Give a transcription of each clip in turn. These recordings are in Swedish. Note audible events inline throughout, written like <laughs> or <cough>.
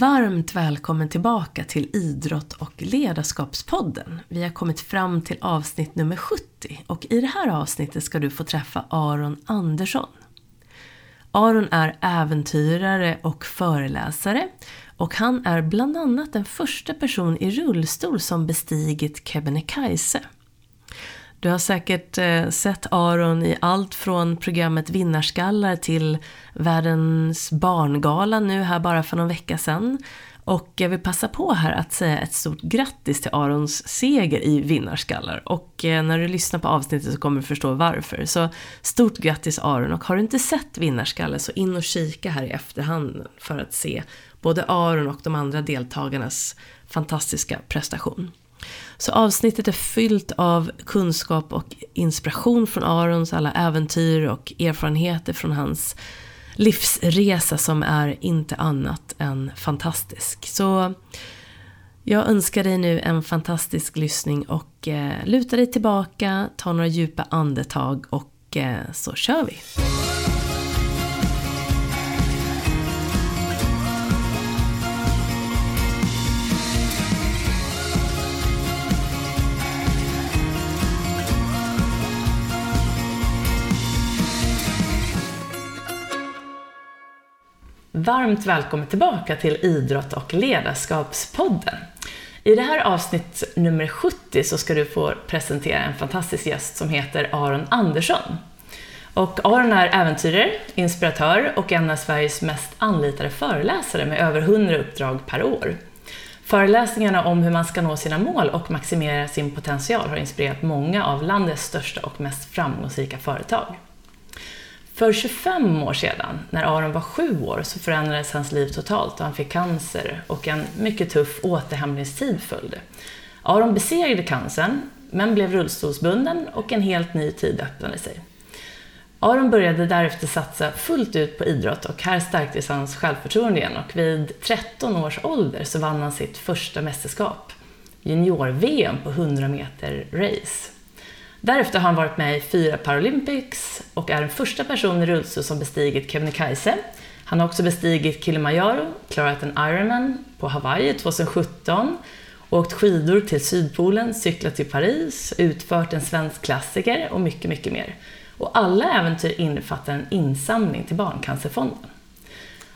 Varmt välkommen tillbaka till Idrott och ledarskapspodden. Vi har kommit fram till avsnitt nummer 70 och i det här avsnittet ska du få träffa Aron Andersson. Aron är äventyrare och föreläsare och han är bland annat den första person i rullstol som bestigit Kebnekaise. Du har säkert eh, sett Aron i allt från programmet Vinnarskallar till Världens barngala nu här bara för någon vecka sedan. Och jag vill passa på här att säga ett stort grattis till Arons seger i Vinnarskallar. Och eh, när du lyssnar på avsnittet så kommer du förstå varför. Så stort grattis Aron och har du inte sett Vinnarskallar så in och kika här i efterhand för att se både Aron och de andra deltagarnas fantastiska prestation. Så avsnittet är fyllt av kunskap och inspiration från Arons alla äventyr och erfarenheter från hans livsresa som är inte annat än fantastisk. Så jag önskar dig nu en fantastisk lyssning och eh, luta dig tillbaka, ta några djupa andetag och eh, så kör vi. Varmt välkommen tillbaka till Idrott och ledarskapspodden. I det här avsnitt nummer 70 så ska du få presentera en fantastisk gäst som heter Aron Andersson. Och Aron är äventyrare, inspiratör och en av Sveriges mest anlitade föreläsare med över 100 uppdrag per år. Föreläsningarna om hur man ska nå sina mål och maximera sin potential har inspirerat många av landets största och mest framgångsrika företag. För 25 år sedan, när Aron var sju år, så förändrades hans liv totalt och han fick cancer och en mycket tuff återhämtningstid följde. Aron besegrade cancern, men blev rullstolsbunden och en helt ny tid öppnade sig. Aron började därefter satsa fullt ut på idrott och här stärktes hans självförtroende igen och vid 13 års ålder så vann han sitt första mästerskap, junior-VM på 100 meter race. Därefter har han varit med i fyra Paralympics och är den första personen i rullstol som bestigit Kebnekaise. Han har också bestigit Kilimanjaro, klarat en Ironman på Hawaii 2017, åkt skidor till Sydpolen, cyklat till Paris, utfört en svensk klassiker och mycket, mycket mer. Och alla äventyr innefattar en insamling till Barncancerfonden.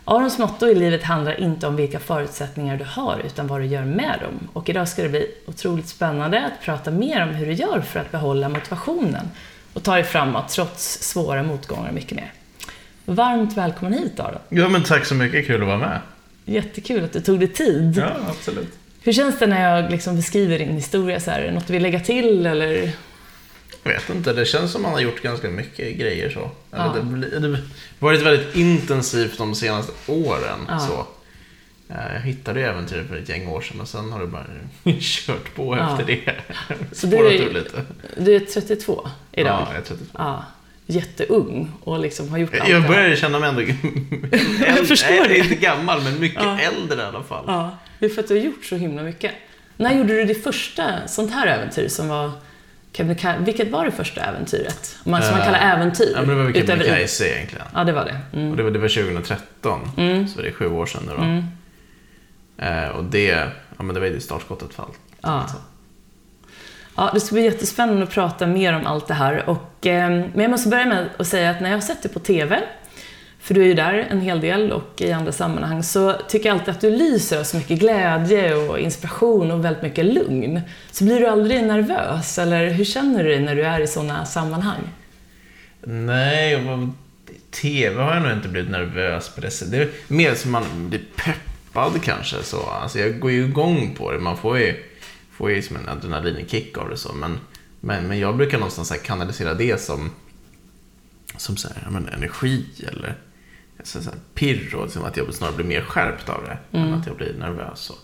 Arons motto i livet handlar inte om vilka förutsättningar du har, utan vad du gör med dem. Och idag ska det bli otroligt spännande att prata mer om hur du gör för att behålla motivationen och ta dig framåt trots svåra motgångar och mycket mer. Varmt välkommen hit Aron. Ja, men tack så mycket. Kul att vara med. Jättekul att du tog dig tid. Ja, absolut. Hur känns det när jag liksom beskriver din historia? Så här, något du vill lägga till eller? Jag vet inte, det känns som man har gjort ganska mycket grejer så. Ja. Det, det varit väldigt intensivt de senaste åren. Ja. Så. Eh, Jag hittade ju äventyret för ett gäng år sedan och sen har det bara <laughs> kört på Ja. efter det. Så du är- lite. Du är 32 idag. Ja, jag, är 32. Ja. Jätteung och liksom har gjort allt det jag börjar känna mig ändå... <laughs> <laughs> Jag förstår Nej, det. inte gammal, men mycket Ja. äldre i alla fall. Ja, det är för att du har gjort så himla mycket. När gjorde du ditt första sånt här äventyr som var Kebnekaise? Vilket var det första äventyret? Man, som man Eh, kallar äventyr? Ja, men det var väl Kebnekaise egentligen. Ja, det var det. Och Mm. det var, det var 2013, Mm. så det är sju år sedan nu då. Mm. Eh, och det, ja men det var ju det startskottet för allt. Ja. Alltså. Ja, det ska bli jättespännande att prata mer om allt det här. Och, eh, men jag måste börja med att säga att när jag har sett dig på TV, för du är ju där en hel del och i andra sammanhang, så tycker jag alltid att du lyser av så mycket glädje och inspiration och väldigt mycket lugn. Så blir du aldrig nervös, eller hur känner du dig när du är i sådana sammanhang? Nej, och TV har jag nog inte blivit nervös på det sättet. Det är mer som man blir peppad kanske. Så. Alltså, jag går ju igång på det. Man får ju, får ju som en adrenalinkick av det. Så. Men, men, men jag brukar någonstans här kanalisera det som, som så här, men energi eller så så pirr. Och som att jag snarare blir mer skärpt av det. Än att jag blir nervös. Så.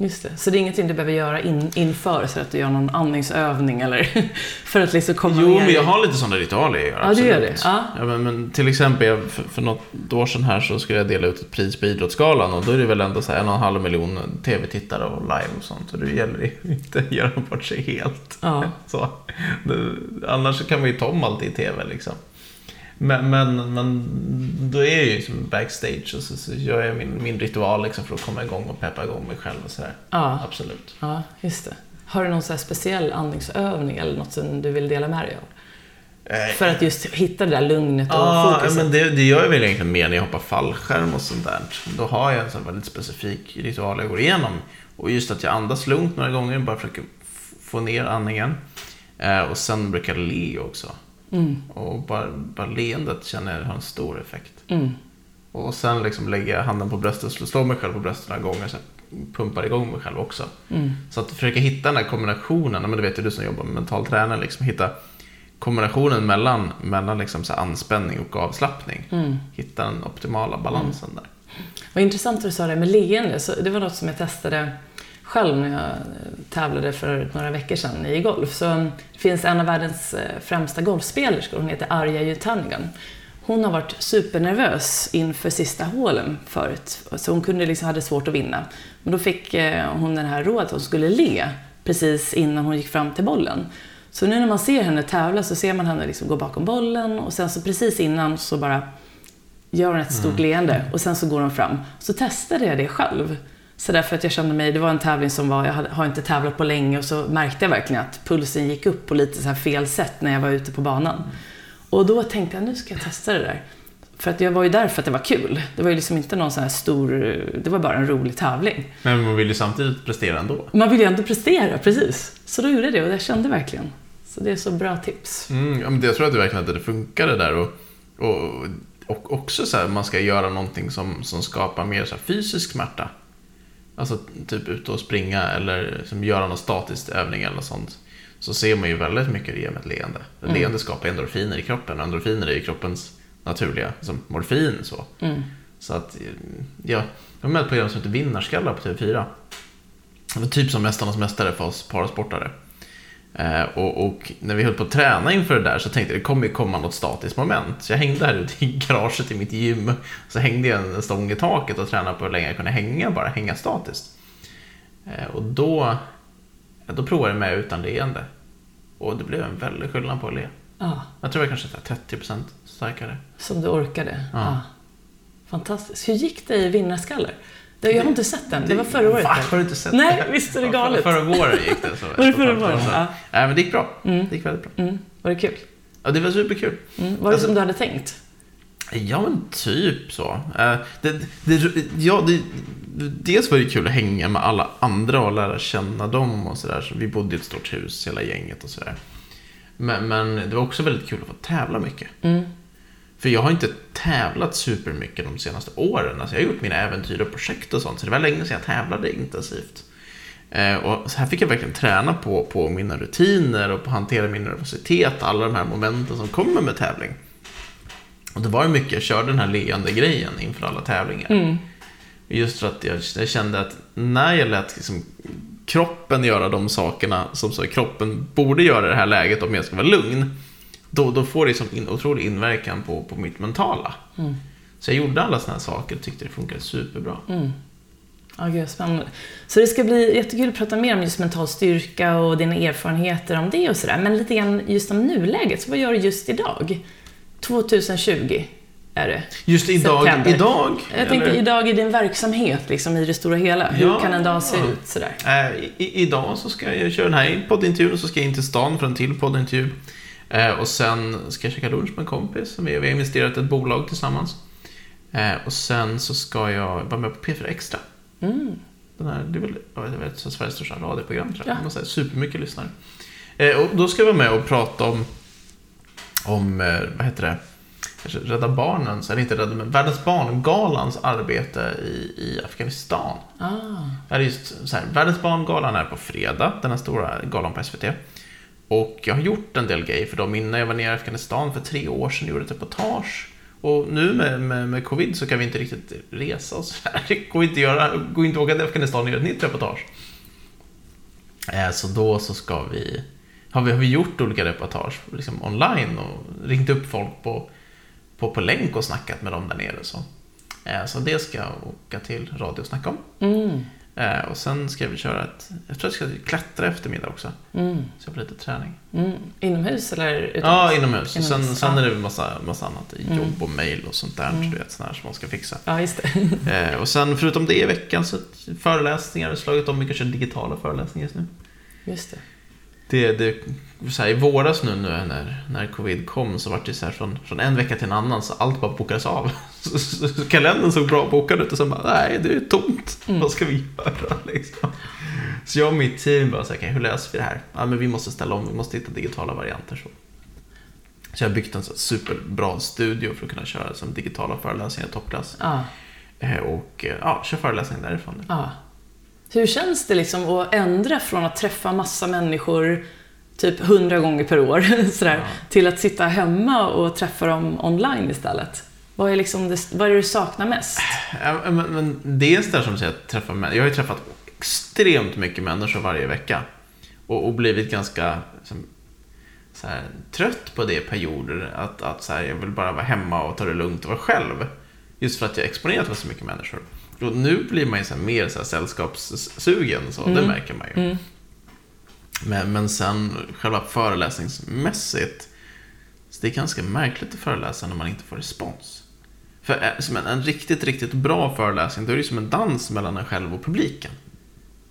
Just det. Så det är ingenting du behöver göra in, inför, så att du gör någon andningsövning eller <laughs> för att liksom komma Jo, ner men jag har lite sådana ritualer jag gör. Ja, du gör det. Ja. Ja, men, men till exempel, jag, för, för något år sedan här så skulle jag dela ut ett pris på Idrottsgalan och då är det väl ändå så här en och en halv miljon tv-tittare och live och sånt. Och det gäller ju <laughs> inte att göra bort sig helt. Ja. <laughs> Så, det, annars kan man ju ta om allt i tv liksom. Men, men, men då är jag ju liksom backstage och så, så gör jag min, min ritual liksom för att komma igång och peppa igång mig själv och sådär. Ja, Absolut. ja, just det. Har du någon så speciell andningsövning eller något som du vill dela med dig av? Eh, För att just hitta det där lugnet och Ja, fokuset. men det, det gör jag väl egentligen mer när jag hoppar fallskärm och sånt där. Då har jag en sån väldigt specifik ritual jag går igenom. Och just att jag andas lugnt några gånger, bara försöker få ner andningen. Eh, och sen brukar jag le också. Mm, Och bara, bara leendet känner jag har en stor effekt. mm, Och sen liksom lägger jag handen på bröstet slår- mig själv på bröstet några gånger. Så pumpar igång mig själv också. mm. Så att försöka hitta den här kombinationen, men det vet ju du som jobbar med mental tränare, liksom hitta kombinationen mellan, mellan liksom så anspänning och avslappning. Mm. Hitta den optimala balansen där. Vad intressant att du sa det med leende. Så det var något som jag testade själv när jag tävlade för några veckor sedan i golf. Så det finns en av världens eh, främsta golfspelerskor, hon heter Arja Jutanigan. Hon har varit supernervös inför sista hålen förut, så hon kunde liksom, hade svårt att vinna. Men då fick eh, hon den här rådet att hon skulle le precis innan hon gick fram till bollen. Så nu när man ser henne tävla så ser man henne liksom gå bakom bollen och sen så precis innan så bara gör hon ett stort leende och sen så går hon fram. Så testade jag det själv. Så därför att jag kände mig, det var en tävling som var, jag har inte tävlat på länge och så märkte jag verkligen att pulsen gick upp på lite så här fel sätt när jag var ute på banan. Och då tänkte jag, nu ska jag testa det där. För att jag var ju där för att det var kul. Det var ju liksom inte någon sån här stor, det var bara en rolig tävling. Men man vill ju samtidigt prestera ändå. Man vill ju ändå prestera, precis. Så då gjorde jag det och jag kände verkligen. Så det är så bra tips. Mm, ja, men det- jag tror att det verkligen att det funkade där. Och, och, och också så här, man ska göra någonting som, som skapar mer så här, fysisk smärta. Alltså typ ut och springa eller som göra någon statisk övning eller något sånt. Så ser man ju väldigt mycket det med ett leende. Ett leende skapar endorfiner i kroppen och endorfiner är ju kroppens naturliga, som morfin så. Mm. Så att, ja, jag var med på ett program som heter Vinnarskallar på TV4. Det var typ som Mästarnas Mästare för oss parasportare. Eh, och, och när vi höll på att träna inför det där så tänkte jag det kommer ju komma något statiskt moment. Så jag hängde här ute i garaget i mitt gym. Så hängde jag en stång i taket och tränade på hur länge jag kunde hänga, bara hänga statiskt. Eh, och då, då provade jag med utan leende. Och det blev en väldig skillnad på att le. Ja, Jag tror jag kanske är 30% starkare. som du orkade. Ja. Ja. Fantastiskt. Hur gick det i Vinnarskallar? Det, jag har inte sett den. Det var förra året. Va? Har du inte sett Nej, det? visst är det Ja, galet. Förra våren gick det så. Var det förra våren? Ja. Ja. Nej, men det gick bra. Mm. Det gick väldigt bra. Mm. Var det kul? Ja, det var superkul. Mm. Var det Alltså- som du hade tänkt? Ja, men typ så. Eh, Det, det, ja, det, dels var det kul att hänga med alla andra och lära känna dem och sådär. Så vi bodde i ett stort hus, hela gänget och sådär. Men, men det var också väldigt kul att få tävla mycket. Mm. För jag har inte tävlat supermycket de senaste åren. Alltså jag har gjort mina äventyr och projekt och sånt. Så det var länge sedan jag tävlade intensivt. Eh, och så här fick jag verkligen träna på, på mina rutiner och på att hantera min nervositet. Alla de här momenten som kommer med tävling. Och det var ju mycket, jag körde den här leende grejen inför alla tävlingar. Mm. Just för att jag, jag kände att när jag lät liksom kroppen göra de sakerna som så kroppen borde göra i det här läget om jag ska vara lugn. Då, då får det liksom in, otrolig inverkan på, på mitt mentala. Mm. Så jag gjorde alla sådana här saker och tyckte det funkade superbra. Mm. Ja, gud, spännande. Så det ska bli jättekul att prata mer om just mental styrka och dina erfarenheter om det och sådär. Men lite grann just om nuläget. Så vad gör du just idag? 2020 är det. Just idag, September. idag? Jag eller? idag i din verksamhet, liksom i det stora hela. Hur Ja. kan en dag se ut sådär? Eh, i, idag så ska jag köra den här poddintervjun och så ska jag in till stan för en till poddintervju. Eh, och sen ska jag käka lunch med en kompis. Vi, vi har investerat i ett bolag tillsammans. Eh, och sen så ska jag vara med på P4 Extra. Mm. Den här, det är väl ja, det är väl ett Sveriges största radioprogram tror jag. Ja. Man säger, supermycket lyssnare. Eh, och då ska jag vara med och prata om, om vad heter det? Rädda Barnens, eller inte Rädda, men Världens Barngalans arbete i, i Afghanistan. Ah. Är just så här, Världens barngalan är på fredag, den här stora galan på SVT. Och jag har gjort en del grejer för dem innan jag var nere i Afghanistan för tre år sedan och gjorde ett reportage. Och nu med, med, med covid så kan vi inte riktigt resa och <laughs> här. Det går inte, göra, går inte att åka till Afghanistan och göra ett nytt reportage. Eh, Så då så ska vi, har vi, har vi gjort olika reportage liksom online och ringt upp folk på, på, på länk och snackat med dem där nere. Så, Eh, så det ska jag åka till radio och snacka om. Mm. Eh, och sen ska vi köra ett, jag tror jag ska klättra eftermiddag också. Mm. Så jag får lite träning. Mm. Inomhus eller utomhus? Ja, inomhus. Sen, Inomhus, sen ja. är det massa, massa annat. Mm. Jobb och mail och sånt där. Du vet, sånt som man ska fixa. Ja, just det. <laughs> Eh, och sen förutom det i veckan så föreläsningar. Jag har slagit om mycket kör digitala föreläsningar just nu. Just det. Det, det, så här, I våras nu, nu när, när covid kom så var det så här från, från en vecka till en annan så allt bara bokades av. <laughs> Så, så, så kalendern såg bra bokad ut och sen bara, nej det är tomt. Mm. Vad ska vi göra liksom? Så jag och mitt team bara, så här, okej hur löser vi det här? Ja men vi måste ställa om, vi måste hitta digitala varianter. Så, så jag har byggt en så superbra studio för att kunna köra som digitala föreläsningar i toppklass. Ja. Eh, och eh, ja, kör föreläsningar därifrån. ja. Hur känns det liksom att ändra från att träffa massa människor typ hundra gånger per år <laughs> sådär, Ja. till att sitta hemma och träffa dem online istället? Vad är, liksom det, vad är det du saknar mest? Ja, men, men dels där som säger, att träffa män. Jag har ju träffat extremt mycket människor varje vecka. Och, och blivit ganska som, så här, trött på det perioder. Att, att så här, jag vill bara vara hemma och ta det lugnt och vara själv. Just för att jag exponerat för så mycket människor. Och nu blir man ju så mer så här, sällskapssugen, så det märker man ju. Mm. Men, men sen själva föreläsningsmässigt, så det är ganska märkligt att föreläsa när man inte får respons. För eh, som en, en riktigt, riktigt bra föreläsning, då är det som en dans mellan en själv och publiken.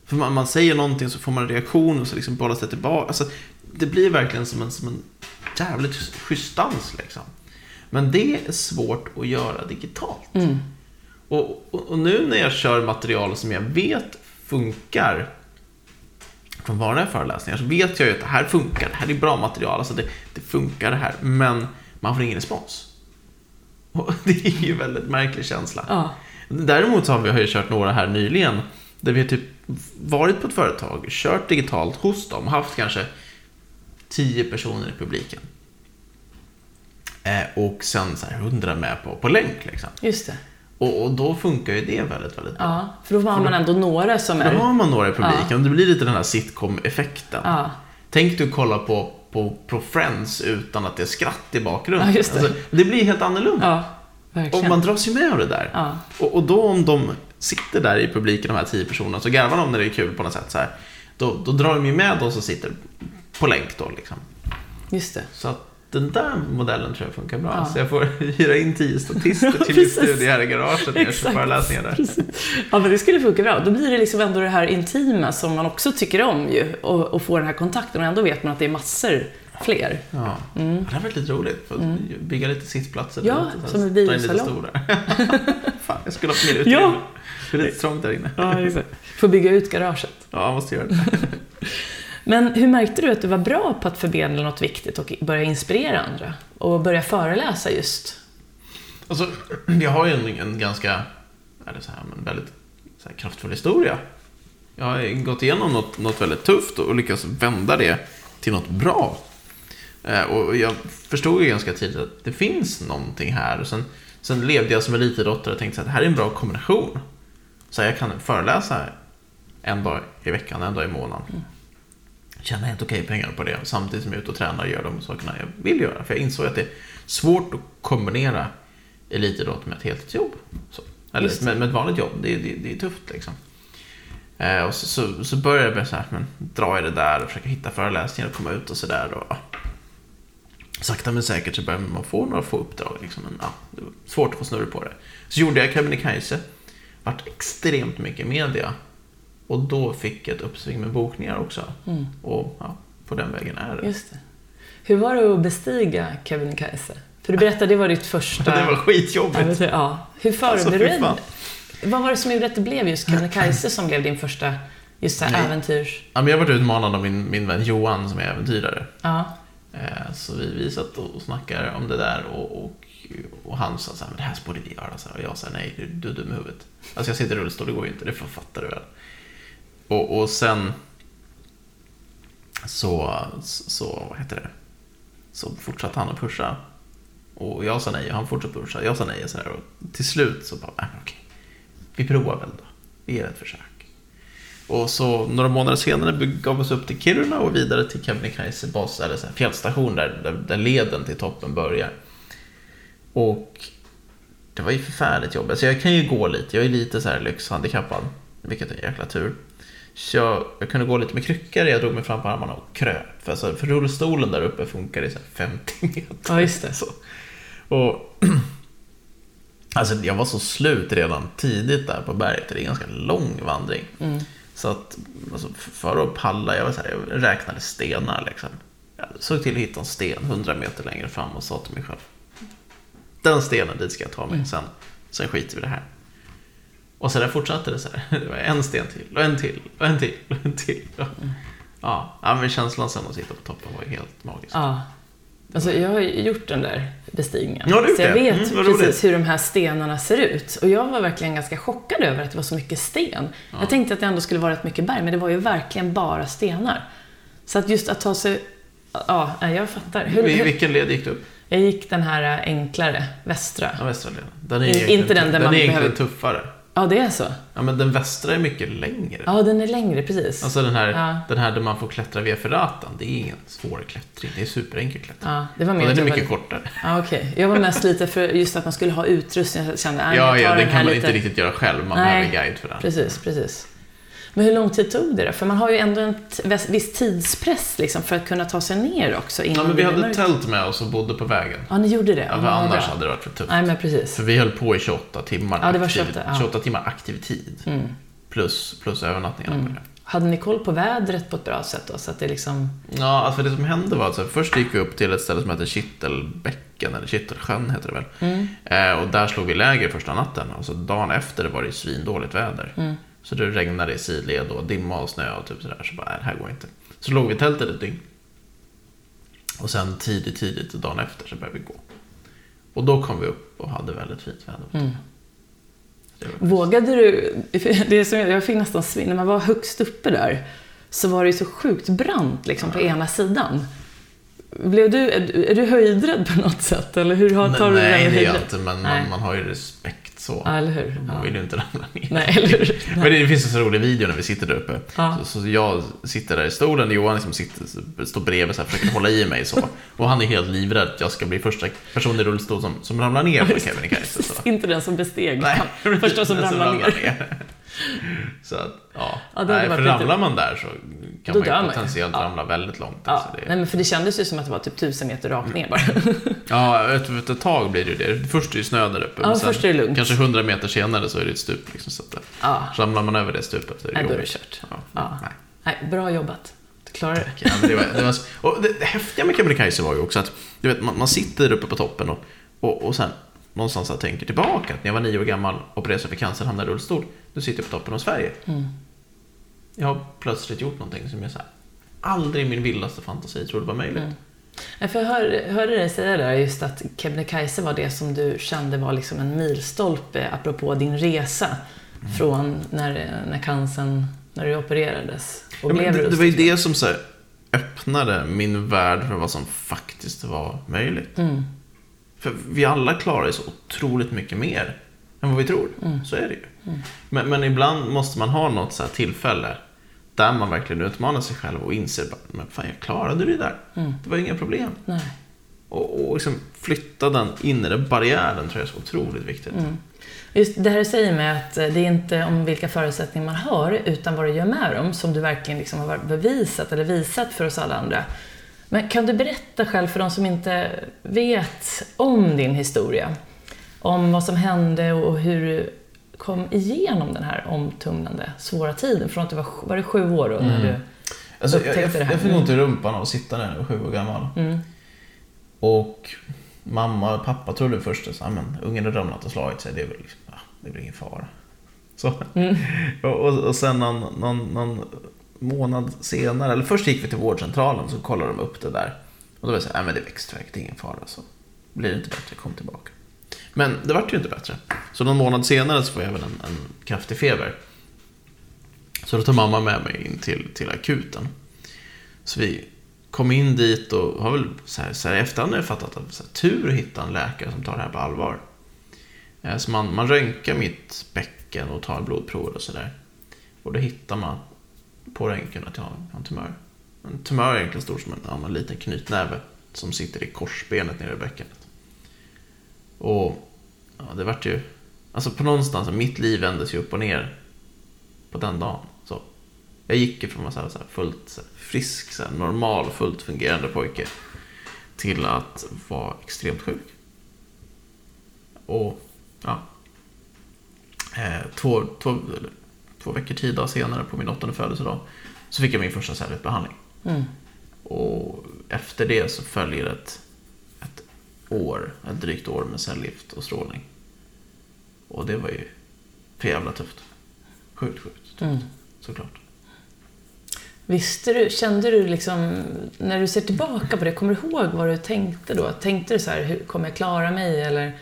För man, man säger någonting så får man en reaktion och så liksom bollas det tillbaka. Alltså, det blir verkligen som en, som en jävligt schysst dans liksom. Men det är svårt att göra digitalt. Mm. Och, och, och nu när jag kör material som jag vet funkar från vanliga föreläsningar så vet jag ju att det här funkar. Det här är bra material. Alltså det, det funkar det här. Men man får ingen respons. <laughs> Och det är ju en väldigt märklig känsla. Ja. Däremot så har vi har ju kört några här nyligen. Där vi har typ varit på ett företag, kört digitalt hos dem, haft kanske 10 personer i publiken. Eh, och sen så här 100 med på, på länk liksom. Just det. Och, och då funkar ju det väldigt, väldigt bra. Ja, för då har man ändå några som Då är... har man några i publiken och det blir lite den här sitcom-effekten. Ja, Tänk du kolla på, på, på Friends utan att det är skratt i bakgrunden. Ja, det. Alltså, det blir helt annorlunda. ja och man dras ju med av det där. Ja, Och, och då om de sitter där i publiken, de här tio personerna, så garvar de när det är kul på något sätt. Så här, då, då drar de ju med de som sitter på länk då liksom. just det. Så att den där modellen tror jag funkar bra. Ja. Så jag får <laughs> hyra in tio statister till min studio här i garaget när jag kör föreläsningar där. Ja, men det skulle funka bra. Då blir det liksom ändå det här intima som man också tycker om ju. Och, och få den här kontakten. Och ändå vet man att det är massor fler. Ja. Det har varit lite roligt. För att bygga lite sittplatser. Mm. Ja, så som en lite biosalong. <laughs> Fan, jag skulle ha haft mer utrymme. Ja. Det är lite trångt där inne. Ja, exakt. Får bygga ut garaget. Ja, jag måste göra det. <laughs> Men hur märkte du att du var bra på att förmedla något viktigt och börja inspirera andra? Och börja föreläsa just? Alltså, <clears throat> jag har ju en, en ganska, eller så här, men väldigt så här, kraftfull historia. Jag har gått igenom något, något väldigt tufft och lyckats vända det till något bra. Eh, och jag förstod ju ganska tidigt att det finns någonting här. Och sen, sen levde jag som elitidrottare och tänkte att det här är en bra kombination. Så jag kan föreläsa en dag i veckan, en dag i månaden. Tjäna helt okej pengar på det samtidigt som jag är ute och tränar och gör de sakerna jag vill göra. För jag insåg att det är svårt att kombinera elitidrott med ett heltidsjobb. Så. Eller med, med ett vanligt jobb. Det, det, det är tufft liksom. Eh, och så, så, så började jag med så här, men, dra i det där och försöka hitta föreläsningar och komma ut och sådär. Ja. Sakta men säkert så började man få några få uppdrag. Liksom, men, ja, det var svårt att få snurr på det. Så gjorde jag Kebnekaise. Vart extremt mycket media. Och då fick jag ett uppsving med bokningar också. Mm. Och ja, på den vägen är det. Just det. Hur var det att bestiga Kebnekaise? För du berättade, det var ditt första... <laughs> Det var skitjobbigt. Ja. Hur Alltså, förberedde du fan. dig? Vad var det som gjorde att det blev just Kebnekaise som blev din första just så här äventyrs... Ja, men jag varit utmanad av min, min vän Johan som är äventyrare. Ja, Eh, Så vi, vi satt och snackade om det där och, och, och han sa så här, men det här borde vi göra. Så här, och jag sa nej, du, du är dum i huvudet. Alltså jag sitter i rullstol, det går ju inte, det fattar du väl. Och, och sen så, så, vad heter det? Så fortsatte han att pusha. Och jag sa nej, och han fortsatte pusha. Jag sa nej och sådär. och till slut så bara, nej, okej. Vi provar väl då. Vi ger ett försök. Och så några månader senare gav vi oss upp till Kiruna och vidare till Kebnekaise bas, eller så här, fjällstation där, där, där leden till toppen börjar. Och det var ju förfärligt jobbigt. Så jag kan ju gå lite, jag är lite så här lyxhandikappad. vilket är en jäkla tur. Så jag, jag kunde gå lite med kryckor, jag drog mig fram på armarna och kröp. För, alltså, för rullstolen där uppe funkar i så här 50 meter. <laughs> Ja, just det. Så. Och, <clears throat> alltså, jag var så slut redan tidigt där på berget. Det är en ganska lång vandring. Mm. Så att alltså, för att palla, jag, var så här, jag räknade stenar. Liksom. Jag såg till att hitta en sten 100 meter längre fram och sa till mig själv. Den stenen, dit ska jag ta mig. Sen, sen skiter vi i det här. Och så där fortsatte det så här. <laughs> Det var en sten till, och en till, och en till, och en till. Ja, ja men känslan sen att sitta på toppen var ju helt magisk. Ja. Alltså, jag har ju gjort den där bestigningen. Ja, så jag vet Mm, precis roligt. hur de här stenarna ser ut. Och jag var verkligen ganska chockad över att det var så mycket sten. Jag tänkte att det ändå skulle vara rätt mycket berg, men det var ju verkligen bara stenar. Så att just att ta sig... Ja, jag fattar. Hur, hur, vilken led gick du upp? jag gick den här äh, enklare, västra. Den västra leden. Den är In- inte den där den man är behöver- tuffare. Ja, det är så. Ja, men den västra är mycket längre. Ja, den är längre, precis. Alltså den här, Ja. den här där man får klättra via ferratan, det är ingen svår klättring. Det är superenkel klättring. Ja, det var Och mer den är mycket var- kortare. Ja, okej. Jag var mest lite för just att man skulle ha utrustning. Jag kände, Ja, jag ja, den här kan man lite... inte riktigt göra själv. Man Nej. behöver guide för det. Precis, precis. Men hur lång tid tog det då? För man har ju ändå en viss tidspress liksom för att kunna ta sig ner också Ja, men vi hade mörkt. tält med oss och bodde på vägen. Ja, ni gjorde det? Ja, för vad annars bra. hade det varit för tufft. Nej, men precis. För vi höll på i 28 timmar. Ja, det var aktiv, 28, ja. 28 timmar aktiv tid. Mm. Plus, plus övernattningarna på det. Hade ni koll på vädret på ett bra sätt då? Så att det liksom... Ja, alltså det som hände var att så här, först gick vi upp till ett ställe som heter Kittelbäcken, eller Kittelsjön heter det väl. Mm. Eh, och där slog vi läger första natten. Alltså dagen efter var det svindåligt väder. Mm. Så det regnade i sidled och dimma och snö och typ sådär. Så bara, nej, det här går inte. Så låg vi i tältet ett dygn. Och sen tidigt, tidigt dagen efter så började vi gå. Och då kom vi upp och hade väldigt fint väder. Mm. Det Vågade du... <laughs> Det är som, jag fick nästan svinn. När man var högst uppe där så var det ju så sjukt brant liksom på ena sidan. Blev du, är, du- höjdrädd på något sätt? Eller hur har, tar du Nej, det det är jag inte, men Nej. man, man har ju respekt så. Ja, eller hur? Man vill ju inte ramla ner. Nej, eller hur? <laughs> Men det, finns en så rolig video när vi sitter där uppe. Ja. Så, så jag sitter där i stolen, Johan liksom sitter, står bredvid och försöker hålla i mig så. <laughs> Och han är helt livrädd att jag ska bli första person i rullstol som, som ramlar ner på Kebnekaise. Inte den som besteg. Nej, Första som den ramlar ner. Så att, ja. Ja, Nej, för lite- ramlar man där så kan Då man ju man potentiellt Ja. ramla väldigt långt. Ja, Alltså, det, nej, men för det kändes ju som att det var typ tusen meter rakt ner bara. <laughs> ja, efter ett, ett tag blir det ju det. Först är det snö där uppe. Ja, men sen först är det lugnt. Kanske hundra meter senare så är det ett stup. Liksom, så att, Ja, ramlar man över det stupet så är det nej, då är det kört. Ja. Nej. Nej, bra jobbat. Du klarar det. Ja, det, var, det, var, och det, det häftiga med Kebnekaise var ju också att du vet, man, man sitter uppe på toppen och, och, och sen någonstans tänker tillbaka att när jag var nio år gammal och opererades för cancer hamnade i rullstol. Nu sitter jag på toppen av Sverige. Mm. Jag har plötsligt gjort någonting som jag så här, aldrig i min vildaste fantasi trodde var möjligt. Mm. För jag hör, hörde dig säga där just att Kebnekaise var det som du kände var liksom en milstolpe apropå din resa från när, när cancern, när du opererades. Och Ja, blev det, det var ju det som så här, öppnade min värld för vad som faktiskt var möjligt. Mm. För vi alla klarar ju så otroligt mycket mer än vad vi tror. Mm. Så är det ju. Men, men ibland måste man ha något så här tillfälle där man verkligen utmanar sig själv och inser men fan jag klarade det där. Mm. Det var inga problem. Nej. Och, och liksom flytta den inre barriären tror jag är så otroligt viktigt. Mm. Just det här du säger med att eh, det är inte om vilka förutsättningar man har, utan vad du gör med dem, som du verkligen liksom har bevisat eller visat för oss alla andra. Men kan du berätta själv för de som inte vet om din historia, om vad som hände och hur kom igenom den här omtumlande, svåra tiden? Från att du var, var det sju år då? När du, Alltså, jag, jag, Upptäckte det här. jag fick ont i rumpan av att sitta där jag sju år gammal. mm, Och mamma och pappa trodde först att ungen har ramlat och slagit sig, det är väl liksom, det blir ingen fara. Så. mm, <laughs> Och, och, och sen någon, någon, någon månad senare, eller först gick vi till vårdcentralen så kollade de upp det där. Och då var det så här, nej men det är växtvärk, det är ingen fara. Så blir det inte bättre, kom tillbaka. Men det vart ju inte bättre. Så någon månad senare så får jag även en, en kraftig feber. Så då tar mamma med mig in till, till akuten. Så vi kom in dit och har väl så här, så här i efterhand har jag fattat att så här, tur att hitta en läkare som tar det här på allvar. Så man, man röntgar mitt bäcken och tar blodprover och sådär. Och då hittar man på röntgen att jag har en tumör. En tumör är egentligen stor som en, ja, en liten knytnäve som sitter i korsbenet nere i bäckenet. Och ja, det vart ju... Alltså på någonstans, mitt liv vändes ju upp och ner på den dagen. Så. Jag gick ifrån att vara fullt så här frisk, så här normal, fullt fungerande pojke till att vara extremt sjuk. Och ja, eh, två, två, två veckor, tio dagar senare på min åttonde födelsedag så fick jag min första cellgiftsbehandling. Mm. Och efter det så följer ett år, ett drygt år med cellgift och strålning. Och det var ju för jävla tufft. Sjukt, sjukt tufft, Mm. såklart. Visste du, kände du liksom, när du ser tillbaka på det, kommer du ihåg vad du tänkte då? Tänkte du så här, hur, kommer jag klara mig? Eller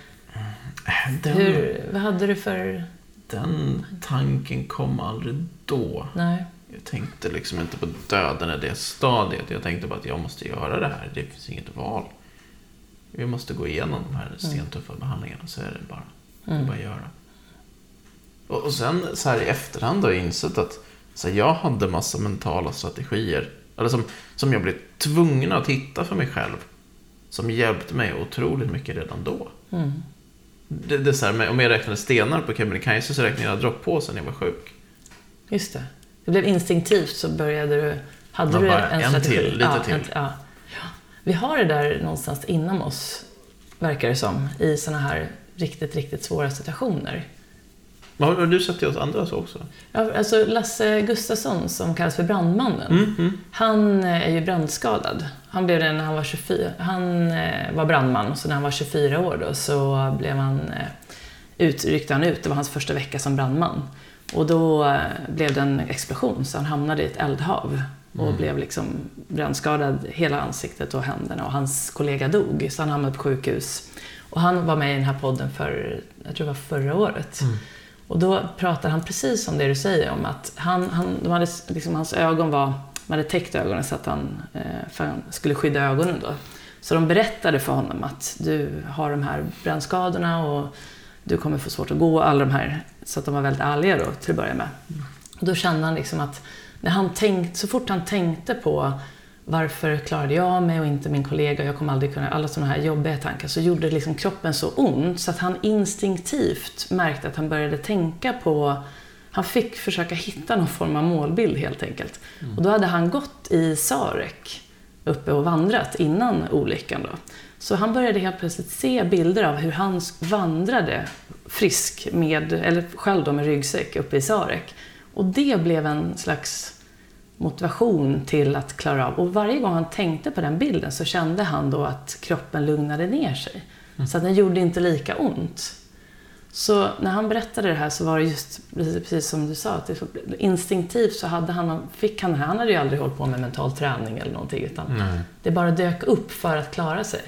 Den, hur, vad hade du för... den tanken kom aldrig då. Nej. Jag tänkte liksom inte på döden i det stadiet. Jag tänkte bara att jag måste göra det här. Det finns inget val. Vi måste gå igenom de här stentuffa behandlingarna. Så är det bara. Det Mm. bara att göra. Och, och sen så här i efterhand har jag insett att så här, jag hade massa mentala strategier. Eller som, som jag blev tvungen att hitta för mig själv. Som hjälpte mig otroligt mycket redan då. Mm. Det, det så här, om jag räknade stenar på Kebnekaise så räknade jag droppåsen när jag var sjuk. Just det. Det blev instinktivt så började du... Hade du en, en strategi? till, lite ja, till. En, ja. Vi har det där någonstans inom oss, verkar det som, i såna här riktigt, riktigt svåra situationer. Har, du sett det hos andra så också? Ja, alltså Lasse Gustafsson, som kallas för brandmannen, Mm, mm. han eh, är ju brandskadad. Han blev det när han var 24. Han eh, var brandman så när han var 24 år då så blev han, eh, ut, ryckte han ut. Det var hans första vecka som brandman. Och då blev det en explosion så han hamnade i ett eldhav och blev liksom brandskadad hela ansiktet och händerna och hans kollega dog så han hamnade på sjukhus. Och han var med i den här podden för, jag tror det var förra året. Och då pratade han precis om det du säger om att han, han, de hade, liksom, hans ögon var, man hade täckt ögonen så att han, eh, för han skulle skydda ögonen då. Så de berättade för honom att du har de här brännskadorna och du kommer få svårt att gå, alla de här. Så att de var väldigt ärliga då till att börja med. Och då kände han liksom att när han tänkt, så fort han tänkte på varför klarade jag mig och inte min kollega, jag kommer aldrig kunna, alla sådana här jobbiga tankar, så gjorde liksom kroppen så ont så att han instinktivt märkte att han började tänka på han fick försöka hitta någon form av målbild helt enkelt. Och då hade han gått i Sarek uppe och vandrat innan olyckan då. Så han började helt plötsligt se bilder av hur han vandrade frisk med, eller själv då med ryggsäck uppe i Sarek. Och det blev en slags motivation till att klara av. Och varje gång han tänkte på den bilden så kände han då att kroppen lugnade ner sig. Så att den gjorde inte lika ont. Så när han berättade det här så var det just precis, som du sa, att det, instinktivt så hade han, fick han det här. Han hade ju aldrig hållit på med mental träning eller någonting, utan Nej. det bara dök upp för att klara sig.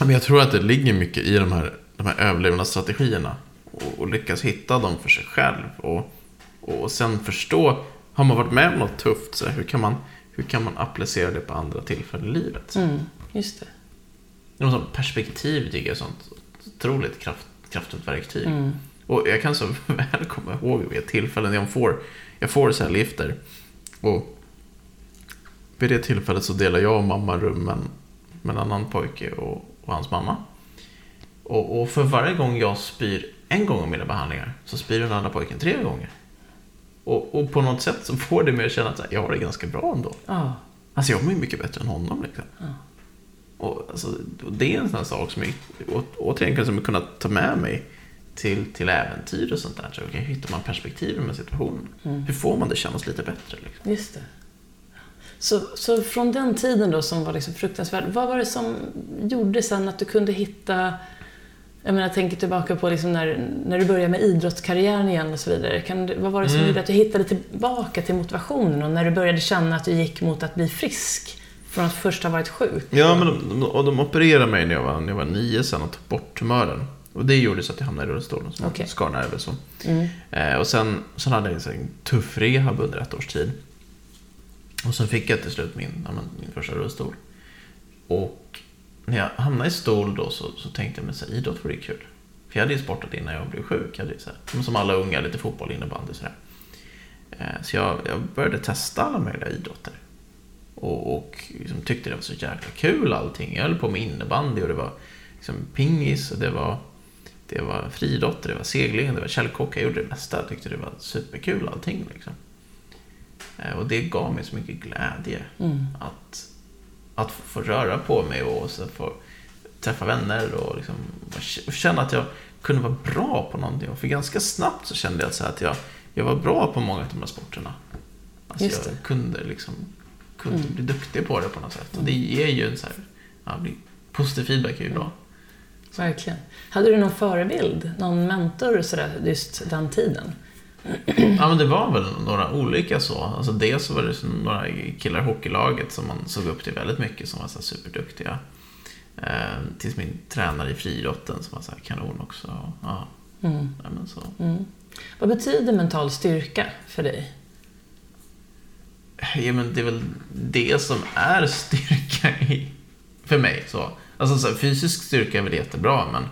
Men jag tror att det ligger mycket i de här, de här överlevnadsstrategierna. Och, och lyckas hitta dem för sig själv. Och, och sen förstå, har man varit med om något tufft, så här, hur, kan man, hur kan man applicera det på andra tillfällen i livet? Mm, just det. Någon sån perspektiv tycker jag är ett sånt otroligt kraft, kraftfullt verktyg. Mm. Och jag kan så <laughs> väl komma ihåg vid tillfällen jag får, jag får cellgifter. Och vid det tillfället så delar jag och mamma rummen med en annan pojke och, och hans mamma. Och, och för varje gång jag spyr en gång av mina behandlingar så spyr den andra pojken tre gånger. Och, och på något sätt så får det mig att känna att jag har det ganska bra ändå. Ja, Alltså jag mår ju mycket bättre än honom liksom. Ja. Och, alltså, det är en sån sak som jag å, återigen kan som jag kunna ta med mig till, till äventyr och sånt där. Så, okay, hur hittar man perspektiven med situationen? Mm. Hur får man det kännas lite bättre? Liksom? just det. Så, så från den tiden då som var liksom fruktansvärd, vad var det som gjorde sen att du kunde hitta jag menar, jag tänker tillbaka på liksom när, när du började med idrottskarriären igen och så vidare. Kan, vad var det som Mm. gjorde att du hittade tillbaka till motivationen och när du började känna att du gick mot att bli frisk från att först ha varit sjuk? Ja, men de, och de opererade mig när jag, var, när jag var nio sen och tog bort tumören. Och det gjorde så att jag hamnade i rullstolen, som Okej. skar nerver så. Mm. Eh, och sen, sen hade jag en tuff rehab under ett års tid. Och sen fick jag till slut min, min första rullstol. Och när jag hamnade i stol då så, så tänkte jag mig så här, idrott vore kul. För jag hade ju sportat innan jag blev sjuk. Jag hade så här, som alla unga, lite fotboll, innebandy och sådär. Eh, så jag, jag började testa alla möjliga idrotter. Och, och liksom tyckte det var så jäkla kul allting. Jag höll på med innebandy och det var liksom pingis och det var det var friidrott, det var segling, det var källkock. Jag gjorde det mesta. Jag tyckte det var superkul allting. Liksom. Eh, och det gav mig så mycket glädje. Mm. Att, att få röra på mig och så få träffa vänner och liksom känna att jag kunde vara bra på någonting. För ganska snabbt så kände jag så att jag, jag var bra på många av de här sporterna. Alltså jag kunde, liksom, kunde Mm. bli duktig på det på något sätt. Och det ger ju en så här, ja, positiv feedback är ju bra. Verkligen. Hade du någon förebild, någon mentor sådär, just den tiden? Ja, men det var väl några olika så. Alltså dels så var det några killar i hockeylaget som man såg upp till väldigt mycket som var så superduktiga. Eh, tills min tränare i friidrotten som var så kanon också. Ja, Mm. ja, men så. Mm. Vad betyder mental styrka för dig? Ja, men det är väl det som är styrka i, för mig. Så. Alltså så här, fysisk styrka är väl jättebra, men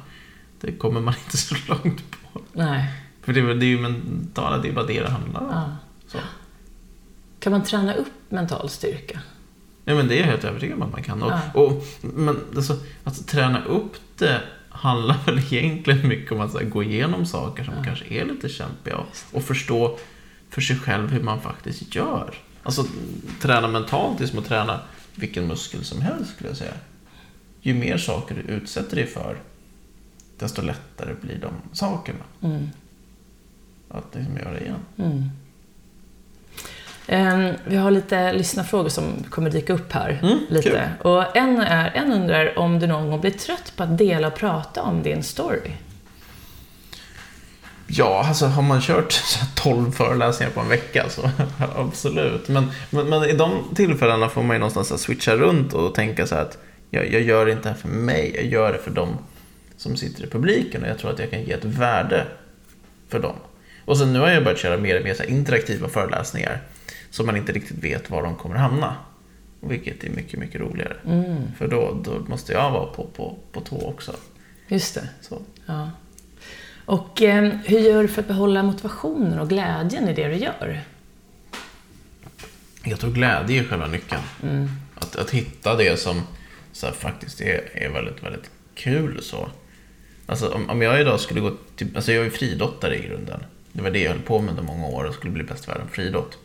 det kommer man inte så långt på. Nej. För det är, ju mentala, det är bara det det handlar om. Ja. Så. Kan man träna upp mental styrka? Ja, men det är jag helt övertygad om att man kan. Och, Ja. och, men alltså, att träna upp det handlar väl egentligen mycket om att här, gå igenom saker som Ja. kanske är lite kämpiga och, och förstå för sig själv hur man faktiskt gör. Alltså, träna mentalt är som att träna vilken muskel som helst skulle jag säga. Ju mer saker du utsätter dig för, desto lättare blir de sakerna Mm. Att liksom göra igen. Mm. Ehm, vi har lite lyssnarfrågor som kommer dyka upp här. Mm, lite. kul. Och en, är, en undrar om du någon gång blir trött på att dela och prata om din story? Ja, alltså har man kört <laughs> så här 12 föreläsningar på en vecka så <laughs> absolut. Men, men, men i de tillfällena får man ju någonstans switcha runt och tänka så här att jag, jag gör det inte här för mig, jag gör det för dem som sitter i publiken och jag tror att jag kan ge ett värde för dem. Och sen nu har jag börjat köra mer och mer så interaktiva föreläsningar så man inte riktigt vet var de kommer hamna. Vilket är mycket, mycket roligare. Mm. För då, då måste jag vara på, på, på tå också. Just det. Så. Ja. Och ehm, hur gör du för att behålla motivationen och glädjen i det du gör? Jag tror glädje är själva nyckeln. Mm. Att, att hitta det som så här, faktiskt är, är väldigt, väldigt kul. så. Alltså, om, om jag idag skulle gå till... Alltså jag är ju friidrottare i grunden. Det var det jag höll på med under många år och skulle bli bäst i världen på friidrott.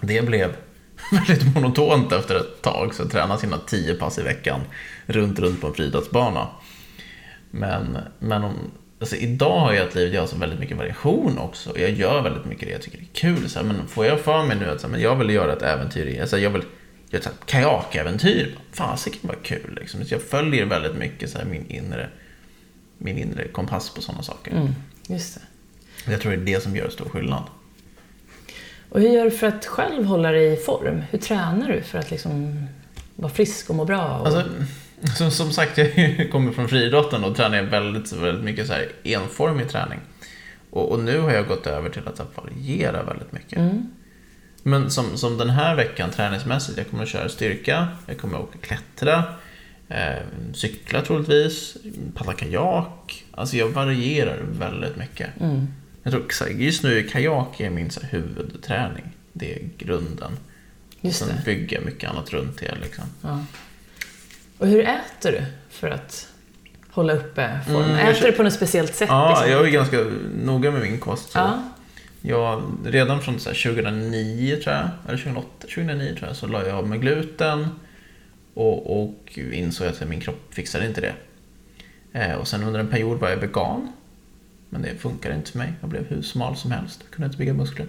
Det blev <laughs> väldigt monotont efter ett tag, så jag tränade sina tio pass i veckan runt, runt på en friidrottsbana. Men, men om, alltså idag har jag ett liv där jag har så väldigt mycket variation också. Jag gör väldigt mycket det jag tycker är kul. Så här, men får jag för mig nu att så här, men jag vill göra ett äventyr, alltså jag vill göra ett kajakäventyr. Fasiken vad kul liksom. Så jag följer väldigt mycket så här, min, inre, min inre kompass på sådana saker. Mm. Just det. Jag tror det är det som gör stor skillnad. Och hur gör du för att själv hålla dig i form? Hur tränar du för att liksom vara frisk och må bra? Och... Alltså, som, som sagt, jag <laughs> kommer från friidrotten och tränar väldigt, väldigt mycket så här enformig träning. Och, och nu har jag gått över till att variera väldigt mycket. mm. Men som, som den här veckan träningsmässigt, jag kommer att köra styrka, jag kommer att åka klättra, eh, cykla troligtvis, paddla kajak. Alltså jag varierar väldigt mycket. Mm. Jag tror just nu kajak är min huvudträning. Det är grunden. Just Sen det. bygger jag mycket annat runt det. Liksom. Ja. Och hur äter du för att hålla uppe form? Mm, äter du på något speciellt sätt? Ja, liksom? jag är ganska noga med min kost. Så. Ja. Jag, redan från så här 2009 tror jag, eller 2008, 2009 tror jag, så la jag av med gluten. Och, och insåg att min kropp fixade inte det. Eh, och sen under en period var jag vegan. Men det funkade inte för mig. Jag blev hur smal som helst. Jag kunde inte bygga muskler.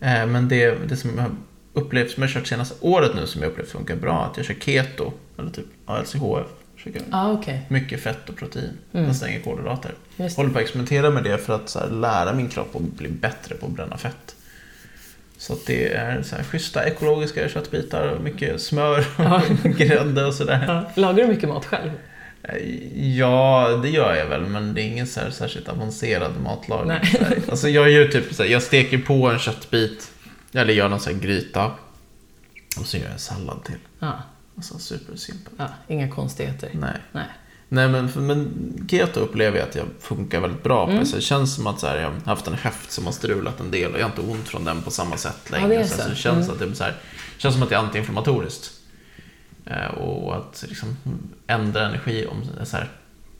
Eh, men det, det som jag upplevt, som jag kört senaste året nu, som jag upplevt funkar bra, att jag kör keto. Eller typ LCHF. Ja, okej. mycket fett och protein. Mm. Nästan inga kolhydrater. Just. Håller på att experimentera med det för att här, lära min kropp att bli bättre på att bränna fett. Så att det är så här, schyssta ekologiska köttbitar, mycket smör och Ja. <laughs> grädde och sådär. Ja. Lagar du mycket mat själv? Ja, det gör jag väl, men det är ingen så här särskilt avancerad matlagning. Nej. Alltså jag gör typ så här, jag steker på en köttbit, eller gör någon så här gryta. Och så gör jag sallad till. Ja. Alltså supersimpelt. ja. Inga konstigheter? Nej. Nej. Nej men, för- men keto upplever jag att jag funkar väldigt bra på. Mm. Så det känns som att så här, jag har haft en höft som har strulat en del och jag har inte ont från den på samma sätt Ja, längre. det är så. så. det känns, Mm. att det, så här, känns som att det är antiinflammatoriskt. Eh, och att liksom ändra energi om så här,